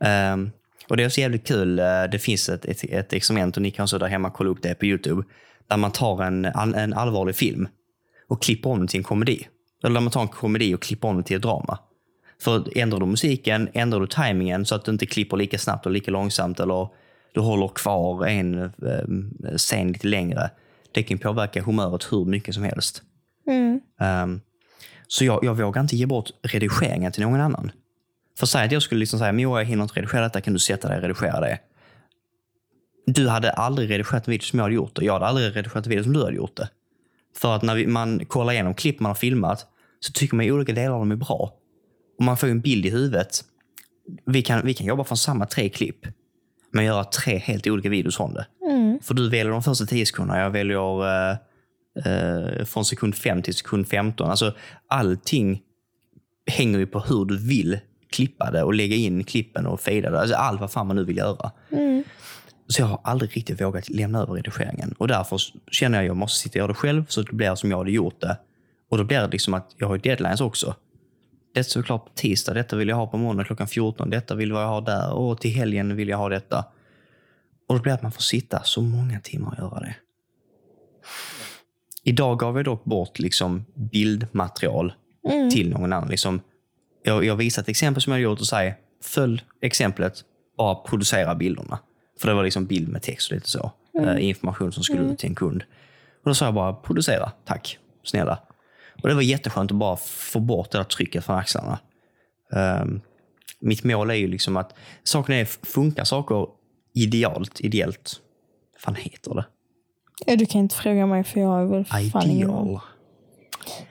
Ehm, och det är också jävligt kul. eh, Det finns ett, ett, ett experiment och ni kan så där hemma kolla upp det på Youtube. Där man tar en, en allvarlig film och klipper om den till en komedi. Eller där man tar en komedi och klipper om den till ett drama. För ändrar du musiken, ändrar du tajmingen så att du inte klipper lika snabbt och lika långsamt eller du håller kvar en eh, scen lite längre. Det kan påverka humöret hur mycket som helst. Mm. Ehm, så jag, jag vågar inte ge bort redigeringen till någon annan. För säg att jag skulle liksom säga, men jag hinner inte redigera detta, kan du sätta dig och redigera det? Du hade aldrig redigerat en video som jag hade gjort och jag hade aldrig redigerat en video som du hade gjort det. För att när vi, man kollar igenom klipp man har filmat så tycker man olika delar av dem är bra. Och man får en bild i huvudet. Vi kan, vi kan jobba från samma tre klipp, men göra tre helt olika videos från det. Mm. För du väljer de första 10 sekunderna, jag väljer eh, eh, från sekund 5 till sekund 15. Alltså, allting hänger ju på hur du vill klippa det och lägga in klippen och fejda det. Alltså, allt vad fan man nu vill göra. Mm. Så jag har aldrig riktigt vågat lämna över redigeringen. Och därför känner jag att jag måste sitta och göra det själv så att det blir som jag hade gjort det. Och då blir det liksom att jag har ju deadlines också. Detta är såklart på tisdag, detta vill jag ha på måndag klockan 14, detta vill jag ha där och till helgen vill jag ha detta. Och då blir det att man får sitta så många timmar och göra det. Idag gav jag dock bort liksom bildmaterial Mm. till någon annan. Liksom, jag, jag visar ett exempel som jag gjort och säger följ exemplet, bara producera bilderna. För det var liksom bild med text och lite så. Eh, information som skulle ut till en kund. Och då sa jag bara producera, tack, snälla. Och det var jätteskönt att bara få bort det där trycket från axlarna. Ehm, mitt mål är ju liksom att saken är, funkar saker idealt, ideellt, vad fan heter det? Ja, du kan inte fråga mig för jag har väl fan ingen aning. Ideal.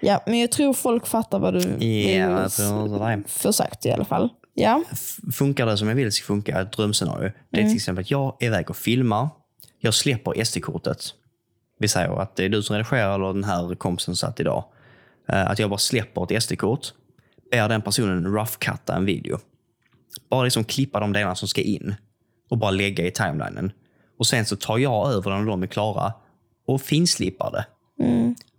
Ja, men jag tror folk fattar vad du Ja, vill jag tror inte det. försökt i alla fall. Ja. Funkar det som jag vill ska funka, ett drömscenario, det är till exempel att jag är iväg och filmar. Jag släpper SD-kortet. Vi säger att det är du som redigerar eller den här kompisen satt idag. Eh, Att jag bara släpper ett SD-kort, ber den personen roughcutta en video. Bara liksom klippa de delarna som ska in och bara lägga i timelinen. Och sen så tar jag över den när de är klara och finslipar det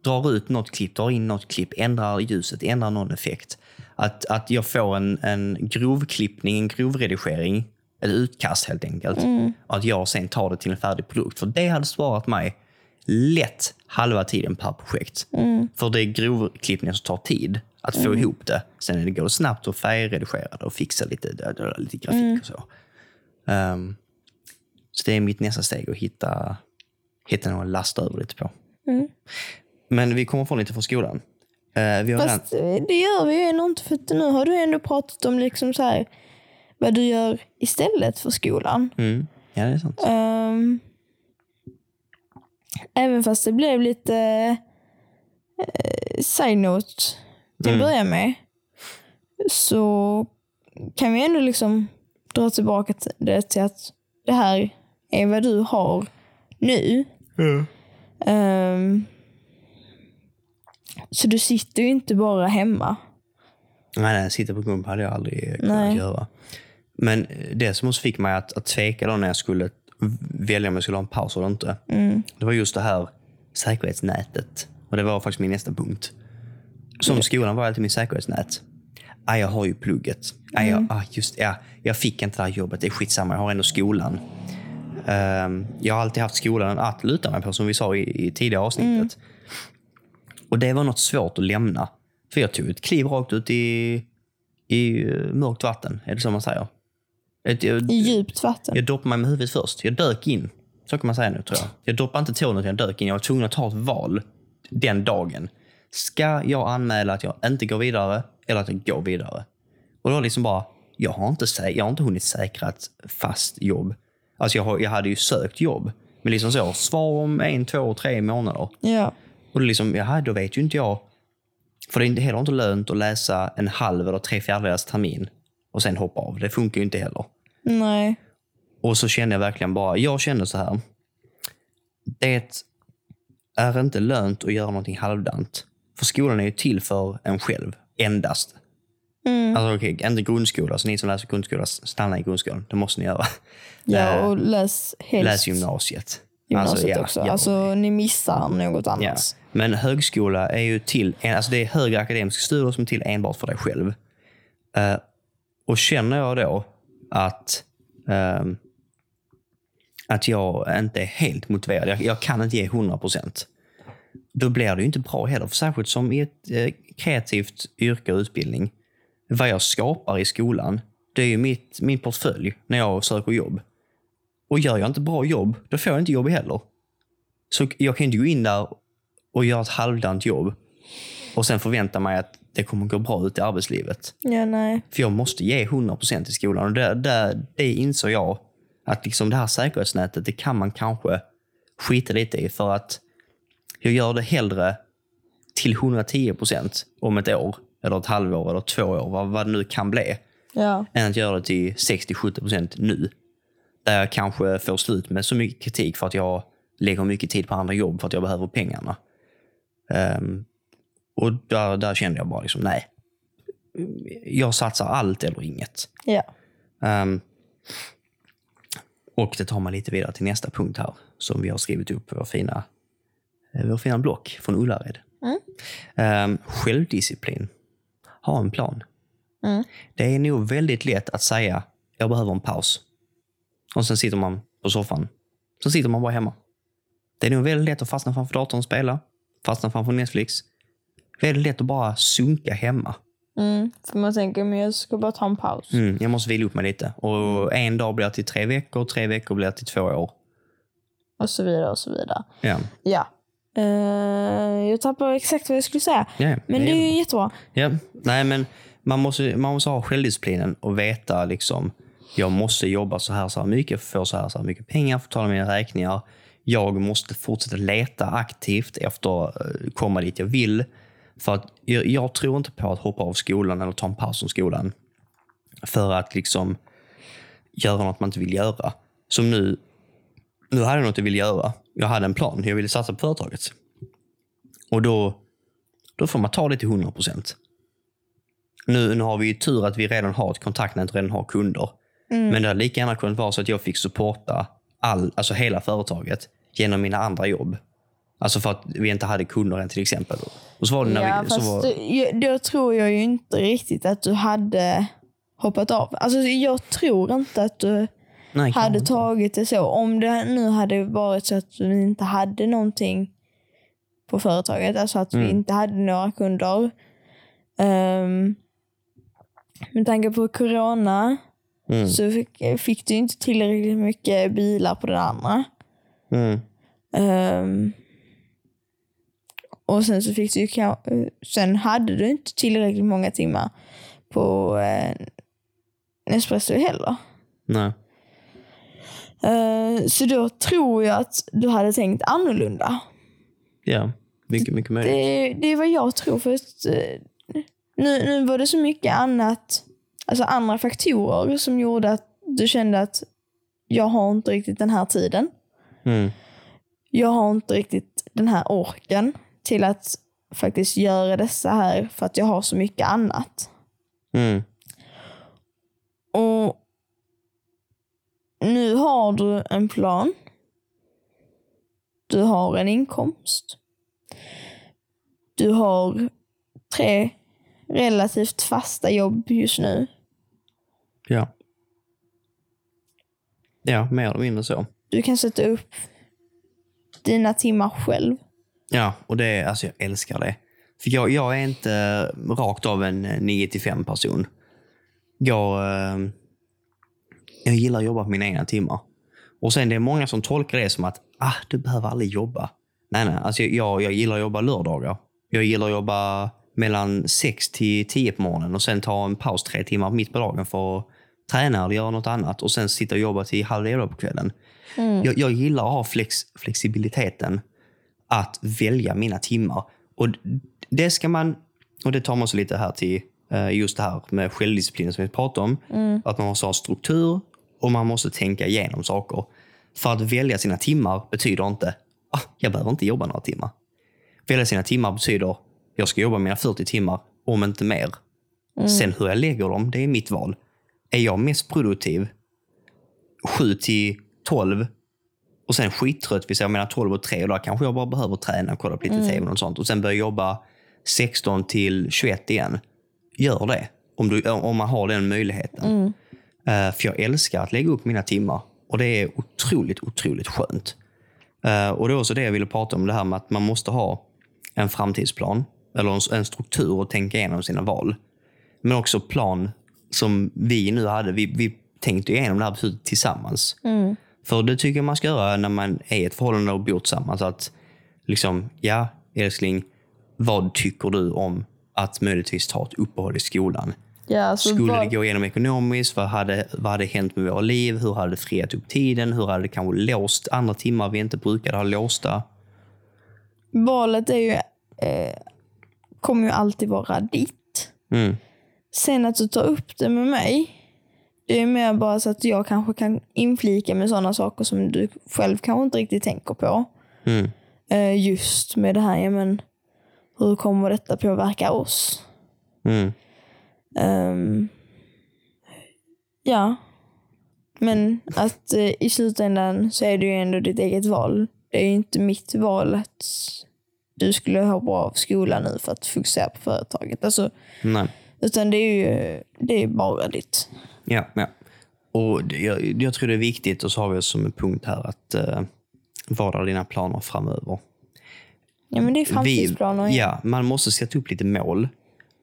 drar ut något klipp, drar in något klipp, ändrar ljuset, ändrar någon effekt. Att, att jag får en, en grovklippning, en grovredigering, ett utkast helt enkelt. Och att jag sen tar det till en färdig produkt. För det hade sparat mig lätt halva tiden per projekt. För det är grovklippningen som tar tid att få ihop det. Sen är det går snabbt att färgredigera det och fixa lite, lite grafik och så. Ehm, så det är mitt nästa steg att hitta, hitta någon att lasta över lite på. Men vi kommer få lite från skolan. Eh, vi har redan, Fast eh, det gör vi ju ändå inte för nu har du ändå pratat om liksom så här, vad du gör istället för skolan. mm, ja, det är sant. Ehm, även fast det blev lite eh, side note till att Mm. börja med så kan vi ändå liksom dra tillbaka till det till att det här är vad du har nu. Ehm, så du sitter ju inte bara hemma. Nej, nej, sitta på gump hade jag aldrig kunnat Nej. göra. Men det som också fick mig att, att tveka då när jag skulle välja om jag skulle ha en paus eller inte. Det var just det här säkerhetsnätet. Och det var faktiskt min nästa punkt. Som skolan var alltid min säkerhetsnät. Ah, jag har ju plugget. Ah, jag, ah, just, ja, jag fick inte det här jobbet. Det är skitsamma, jag har ändå skolan. Ehm, jag har alltid haft skolan att luta mig på, som vi sa i, i tidigare avsnittet. Och det var något svårt att lämna. För jag tog ett kliv rakt ut i, i eh, mörkt vatten. Är det så man säger? Ett, jag, I djupt vatten. jag doppade mig med huvudet först. Jag dök in. Så kan man säga nu tror jag. Jag doppade inte tårna utan jag dök in. Jag var tvungen att ta ett val den dagen. Ska jag anmäla att jag inte går vidare eller att jag går vidare? Och då liksom bara, jag har inte, jag har inte hunnit säkra ett fast jobb. Alltså jag, jag hade ju sökt jobb. Men liksom så, svar om en, två, tre månader. Ja. Och det liksom, jaha, då vet ju inte jag. För det är heller inte lönt att läsa en halv eller tre fjärdedelars termin och sen hoppa av. Det funkar ju inte heller. Nej. Och så kände jag verkligen bara, jag kände så här. Det är inte lönt att göra någonting halvdant. För skolan är ju till för en själv, endast. Mm. Alltså okej, inte grundskola, så ni som läser grundskola, stanna i grundskolan. Det måste ni göra. (laughs) Ja, Eh, och läs helst Läs gymnasiet. gymnasiet Alltså, ja, också. ja. Alltså, ni missar något Ja. annat. Men högskola är ju till, alltså det är högre akademiska studier som är till enbart för dig själv. Eh, och känner jag då att, ehm, att jag inte är helt motiverad, jag, jag kan inte ge 100 procent, då blir det ju inte bra heller. Särskilt som i ett eh, kreativt yrke och utbildning. Vad jag skapar i skolan, det är ju mitt, min portfölj när jag söker jobb. Och gör jag inte bra jobb, då får jag inte jobb heller. Så jag kan inte gå in där och göra ett halvdant jobb och sen förvänta mig att det kommer gå bra ut i arbetslivet. Ja, nej. För jag måste ge 100% i skolan. Och det, det, det insåg jag att liksom det här säkerhetsnätet, det kan man kanske skita lite i. För att jag gör det hellre till 110% om ett år, eller ett halvår, eller två år, vad, vad det nu kan bli, Ja. än att göra det till 60-70% nu. Där jag kanske får slut med så mycket kritik för att jag lägger mycket tid på andra jobb för att jag behöver pengarna. Ehm, och där, där kände jag bara liksom, nej. Jag satsar allt eller inget. Ja. Ehm, och det tar mig lite vidare till nästa punkt här som vi har skrivit upp på vår fina, eh, vår fina block från Ullared. Mm. Ehm, självdisciplin. Ha en plan. Mm. Det är nog väldigt lätt att säga jag behöver en paus. Och sen sitter man på soffan. Sen sitter man bara hemma. Det är nog väldigt lätt att fastna framför datorn och spela. Fastna framför Netflix. Väldigt lätt att bara sunka hemma. Mm. För man tänker, men jag ska bara ta en paus. Mm, jag måste vila upp mig lite. Och en dag blir till tre veckor, tre veckor blir till två år. Och så vidare och så vidare. Ja, Ja. Eh, jag tappar exakt vad jag skulle säga. ja, Men det är ju jättebra. Ja, nej men man måste, man måste ha självdisciplinen och veta liksom, jag måste jobba så här så här mycket, få så här så här mycket pengar, få betala mina räkningar. Jag måste fortsätta leta aktivt efter att eh, komma dit jag vill. För att jag, jag tror inte på att hoppa av skolan eller ta en paus från skolan. För att liksom göra något man inte vill göra. Som nu, nu hade jag något jag ville göra. Jag hade en plan. Jag ville satsa på företaget. Och då, då får man ta det till 100 procent. Nu, nu har vi ju tur att vi redan har ett kontaktnät och redan har kunder. Men det hade lika gärna kunnat vara så att jag fick supporta all, alltså hela företaget genom mina andra jobb. Alltså för att vi inte hade kunder än till exempel. Och så var det när Ja, vi, så var, du- då tror jag ju inte riktigt att du hade hoppat av. Alltså, jag tror inte att du nej, hade inte. tagit det så. Om det nu hade varit så att du inte hade någonting på företaget, alltså att vi Mm. inte hade några kunder. Um, med tanke på corona Mm. så fick, fick du inte tillräckligt mycket bilar på den andra. Mm. Ehm, och sen så fick du eh, sen hade du inte tillräckligt många timmar på uh, Nespresso heller. Nej. Eh, så då tror jag att du hade tänkt annorlunda. Ja, mycket, mycket möjligt. Det, det är vad jag tror. För att, eh, nu, nu var det så mycket annat alltså andra faktorer som gjorde att du kände att jag har inte riktigt den här tiden. Mm. Jag har inte riktigt den här orken till att faktiskt göra dessa här för att jag har så mycket annat. Mm. Och nu har du en plan. Du har en inkomst. Du har tre relativt fasta jobb just nu. Ja. Ja, mer eller mindre så. Du kan sätta upp dina timmar själv. Ja, och det, alltså jag älskar det. För jag, jag är inte rakt av en 9 till 5 person. Jag, eh, jag gillar att jobba på mina egna timmar. Och sen det är många som tolkar det som att ah, du behöver aldrig jobba. Nej, nej. Alltså jag, jag gillar att jobba lördagar. Jag gillar att jobba mellan 6 till 10 på morgonen och sen ta en paus tre timmar mitt på dagen för att träna eller göra något annat och sen sitta och jobba till halv elva på kvällen. Jag, jag gillar att ha flex, flexibiliteten att välja mina timmar. Och det ska man, och det tar man så lite här till eh, just det här med självdisciplin som vi pratade om. Att man måste ha struktur och man måste tänka igenom saker. För att välja sina timmar betyder inte ah, jag behöver inte jobba några timmar. Välja sina timmar betyder jag ska jobba mina 40 timmar, om inte mer. Sen hur jag lägger dem, det är mitt val. Är jag mest produktiv 7 till 12 och sen skittrött vid mellan 12 och 3 och då kanske jag bara behöver träna och kolla på lite tv och sånt. Och sen börja jobba 16 till 21 igen. Gör det. Om, du, om man har den möjligheten. Eh, för jag älskar att lägga upp mina timmar. Och det är otroligt, otroligt skönt. Eh, och det är också det jag ville prata om, det här med att man måste ha en framtidsplan. Eller en, struktur och tänka igenom sina val. Men också plan som vi nu hade. Vi, vi tänkte igenom det här beslutet tillsammans. För det tycker jag man ska göra när man är i ett förhållande och bor tillsammans. Att liksom, ja älskling, vad tycker du om att möjligtvis ta ett uppehåll i skolan? Ja, alltså Skulle vad- det gå igenom ekonomiskt? Vad hade, vad hade hänt med våra liv? Hur hade det friat upp tiden? Hur hade det kanske låst andra timmar vi inte brukade ha låsta? Valet är ju, eh, kommer ju alltid vara ditt. Mm. Sen att du tar upp det med mig, det är mer bara så att jag kanske kan inflika med sådana saker som du själv kanske inte riktigt tänker på. Mm. Eh, just med det här, ja, men, hur kommer detta påverka oss? Mm. Ehm, ja, men att eh, i slutändan så är det ju ändå ditt eget val. Det är ju inte mitt val att du skulle ha bra av skolan nu för att fokusera på företaget. Alltså, Nej. utan det är ju det är bara ditt. Ja, ja. Och det- jag, jag tror det är viktigt, och så har vi som en punkt här, att uh, vad är dina planer framöver? Ja, men det är framtidsplaner. Vi, ja, man måste sätta upp lite mål.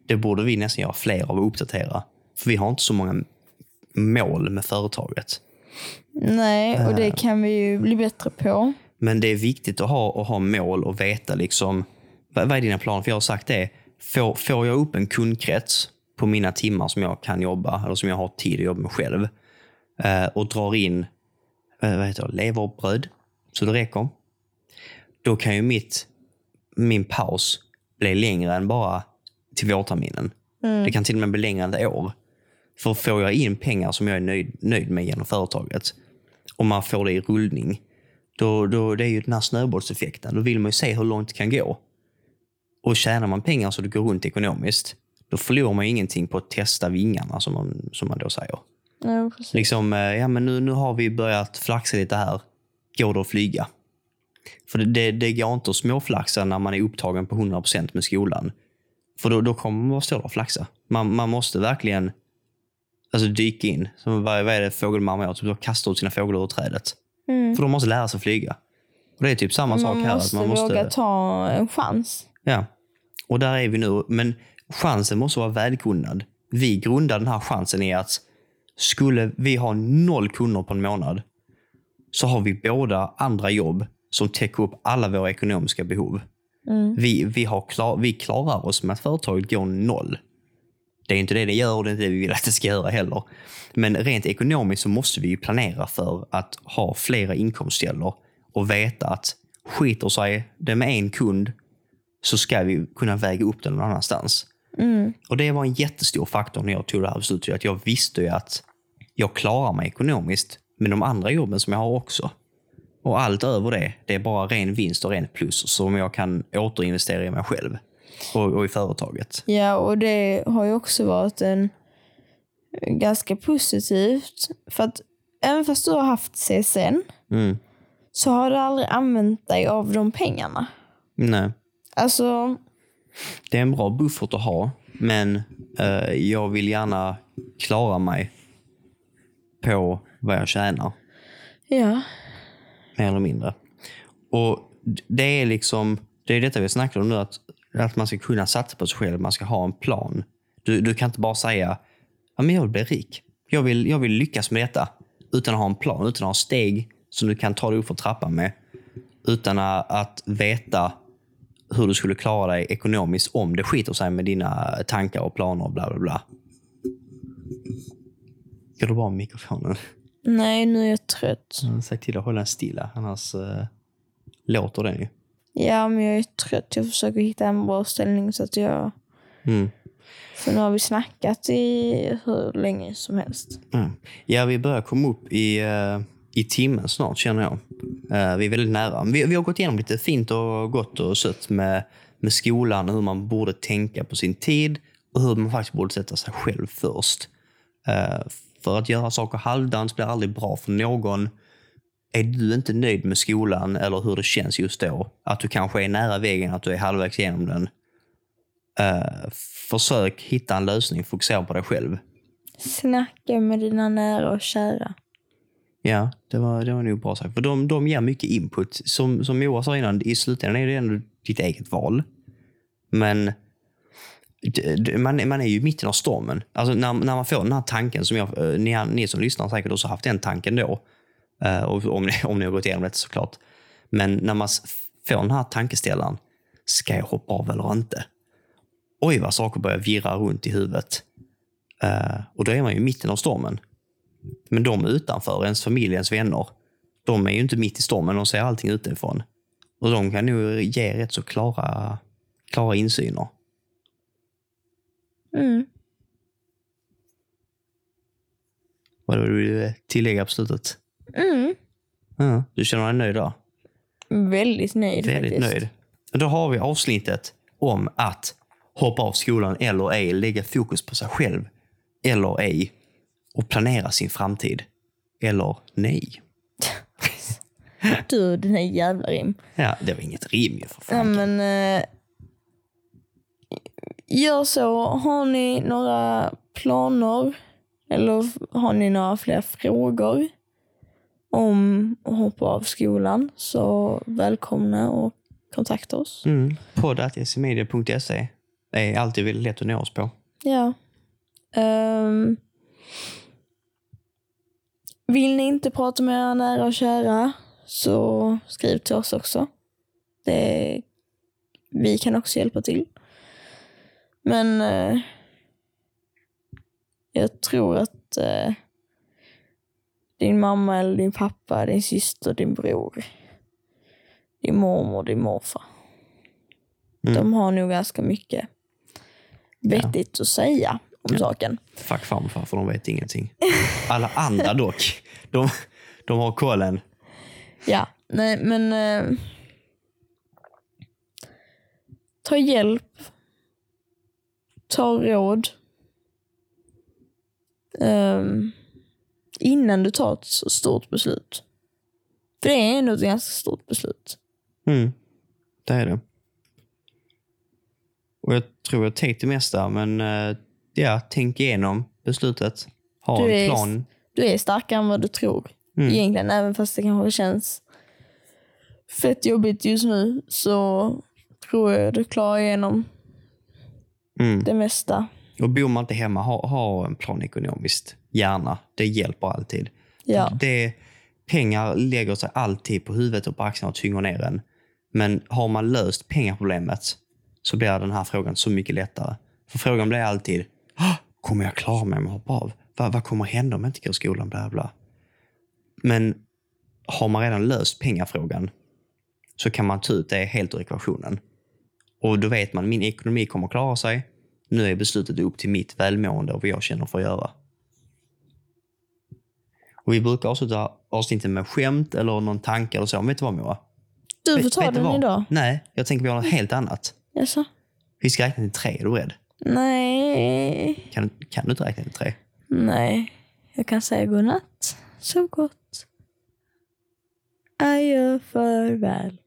Det borde vi nästan göra fler av och uppdatera. För vi har inte så många mål med företaget. Nej, och det kan vi ju bli bättre på. Men det är viktigt att ha, att ha mål och veta liksom, vad, vad är dina planer? För jag har sagt det, får, får jag upp en kundkrets på mina timmar som jag kan jobba, eller som jag har tid att jobba med själv, eh, och drar in eh, vad heter det, leverbröd, så det räcker. Då kan ju mitt, min paus bli längre än bara till vårterminen. Det kan till och med bli längre än ett år. För får jag in pengar som jag är nöjd, nöjd med genom företaget, och man får det i rullning, då, då, det är ju den här snöbollseffekten. Då vill man ju se hur långt det kan gå. Och tjänar man pengar så det går runt ekonomiskt, då förlorar man ju ingenting på att testa vingarna, som man, som man då säger. Ja, precis. Liksom, eh, ja, men nu, nu har vi börjat flaxa lite här. Går det att flyga? För det, det, det går inte att småflaxa när man är upptagen på 100% med skolan. För då, då kommer man bara stå där och flaxa. Man, man måste verkligen alltså, dyka in. Som, vad, vad är det fågelmamma gör? Typ, då kastar ut sina fåglar ur trädet. Mm. För de måste lära sig flyga. Och det är typ samma sak Man här. måste, att man måste våga ta en chans. Ja, och där är vi nu. Men chansen måste vara välgrundad. Vi grundar den här chansen i att skulle vi ha noll kunder på en månad så har vi båda andra jobb som täcker upp alla våra ekonomiska behov. Vi, vi, har klar, vi klarar oss med att företaget går noll. Det är inte det det gör och det är inte det vi vill att det ska göra heller. Men rent ekonomiskt så måste vi planera för att ha flera inkomstkällor och veta att skiter sig det med en kund så ska vi kunna väga upp det någon annanstans. Mm. Och det var en jättestor faktor när jag tog det här beslutet. Att jag visste ju att jag klarar mig ekonomiskt med de andra jobben som jag har också. Och allt över det, det är bara ren vinst och ren plus som jag kan återinvestera i mig själv och, och i företaget. Ja, och det har ju också varit en ganska positivt. För att även fast du har haft CSN Mm. så har du aldrig använt dig av de pengarna. Nej. Alltså, Det är en bra buffert att ha, men eh, jag vill gärna klara mig på vad jag tjänar. ja mer eller mindre. Och det är liksom, det är detta vi snackar om nu, att, att man ska kunna satsa på sig själv, man ska ha en plan. Du, du kan inte bara säga, ja, men jag vill bli rik. Jag vill, jag vill lyckas med detta. Utan att ha en plan, utan att ha steg som du kan ta dig upp för trappan med. Utan att, veta hur du skulle klara dig ekonomiskt om det skiter sig med dina tankar och planer och bla bla bla. Går det bra med mikrofonen? Nej, nu är jag trött. Har sagt till att hålla den stilla, annars uh, låter den ju. Ja, men jag är trött. Jag försöker hitta en bra ställning så att jag... Mm. För nu har vi snackat i hur länge som helst. Mm. Ja, vi börjar komma upp i, uh, i timmen snart, känner jag. Uh, vi är väldigt nära. Vi, vi har gått igenom lite fint och gott och sött med, med skolan hur man borde tänka på sin tid och hur man faktiskt borde sätta sig själv först. Uh, för att göra saker halvdant blir aldrig bra för någon. Är du inte nöjd med skolan eller hur det känns just då, att du kanske är nära vägen, att du är halvvägs igenom den, uh, försök hitta en lösning, fokusera på dig själv. Snacka med dina nära och kära. Ja, det var, det var nog bra sagt. För de, de ger mycket input. Som, som Moa sa innan, i slutändan är det ändå ditt eget val. Men man, man är ju i mitten av stormen. Alltså när, när man får den här tanken, som jag, eh, ni, ni som lyssnar har säkert också haft den tanken då. Eh, och om, ni, (laughs) om ni har gått igenom det såklart. Men när man får den här tankeställaren, ska jag hoppa av eller inte? Oj, vad saker börjar virra runt i huvudet. Eh, och då är man ju i mitten av stormen. Men de utanför, ens familj, ens vänner, de är ju inte mitt i stormen. De ser allting utifrån. Och de kan nog ge rätt så klara, klara insyner. Mm. Vad vill du tillägga på slutet? Mm. Ja, du känner dig nöjd då? Väldigt nöjd Väldigt faktiskt. nöjd. Då har vi avsnittet om att hoppa av skolan eller ej, lägga fokus på sig själv eller ej och planera sin framtid. Eller nej. (laughs) Du, den här jävla rim. Ja, det var inget rim ju för Ja, fan. men, eh, gör så. Har ni några planer eller har ni några fler frågor om att hoppa av skolan så välkomna och kontakta oss. Mm. Podd.smedia.se är alltid väldigt lätt att nå oss på. Ja. Ehm, vill ni inte prata med era nära och kära så skriv till oss också. Det, vi kan också hjälpa till. Men eh, jag tror att eh, din mamma eller din pappa, din syster, din bror, din mormor, din morfar. Mm. De har nog ganska mycket vettigt att säga om saken. Fuck farmor farfar, de vet ingenting. (laughs) Alla andra dock, de, de har kollen. Ja, nej men eh, ta hjälp. Ta råd. Ehm, innan du tar ett så stort beslut. För det är ändå ett ganska stort beslut. Mm. Det är det. Och jag tror jag tänkte det mesta, men eh, ja, tänk igenom beslutet. Ha Du en är- plan. Du är starkare än vad du tror. Mm. Egentligen, även fast det kanske känns fett jobbigt just nu så tror jag du klarar igenom Mm. det mesta. Och bor man inte hemma, ha, ha en plan ekonomiskt. Gärna. Det hjälper alltid. Ja. Det, pengar lägger sig alltid på huvudet och på axlarna och tynger ner en. Men har man löst pengaproblemet så blir den här frågan så mycket lättare. För frågan blir alltid, "Ah, kommer jag klara mig om jag hoppar av? Vad, vad kommer hända om jag inte går i skolan? Bla, bla. Men har man redan löst pengafrågan så kan man ta ut det helt ur ekvationen. Och då vet man, min ekonomi kommer klara sig. Nu är beslutet upp till mitt välmående och vad jag känner för att göra. Och vi brukar avsluta avsnittet med skämt eller någon tanke eller så. Men vet du vad Moa? Du får ta vet den vad? idag. Nej, jag tänker vi har något helt annat. Jaså? Vi ska räkna till tre. Är du beredd? Nej. Kan, kan du inte räkna till tre? Nej. Jag kan säga godnatt. Sov gott. Adjö farväl.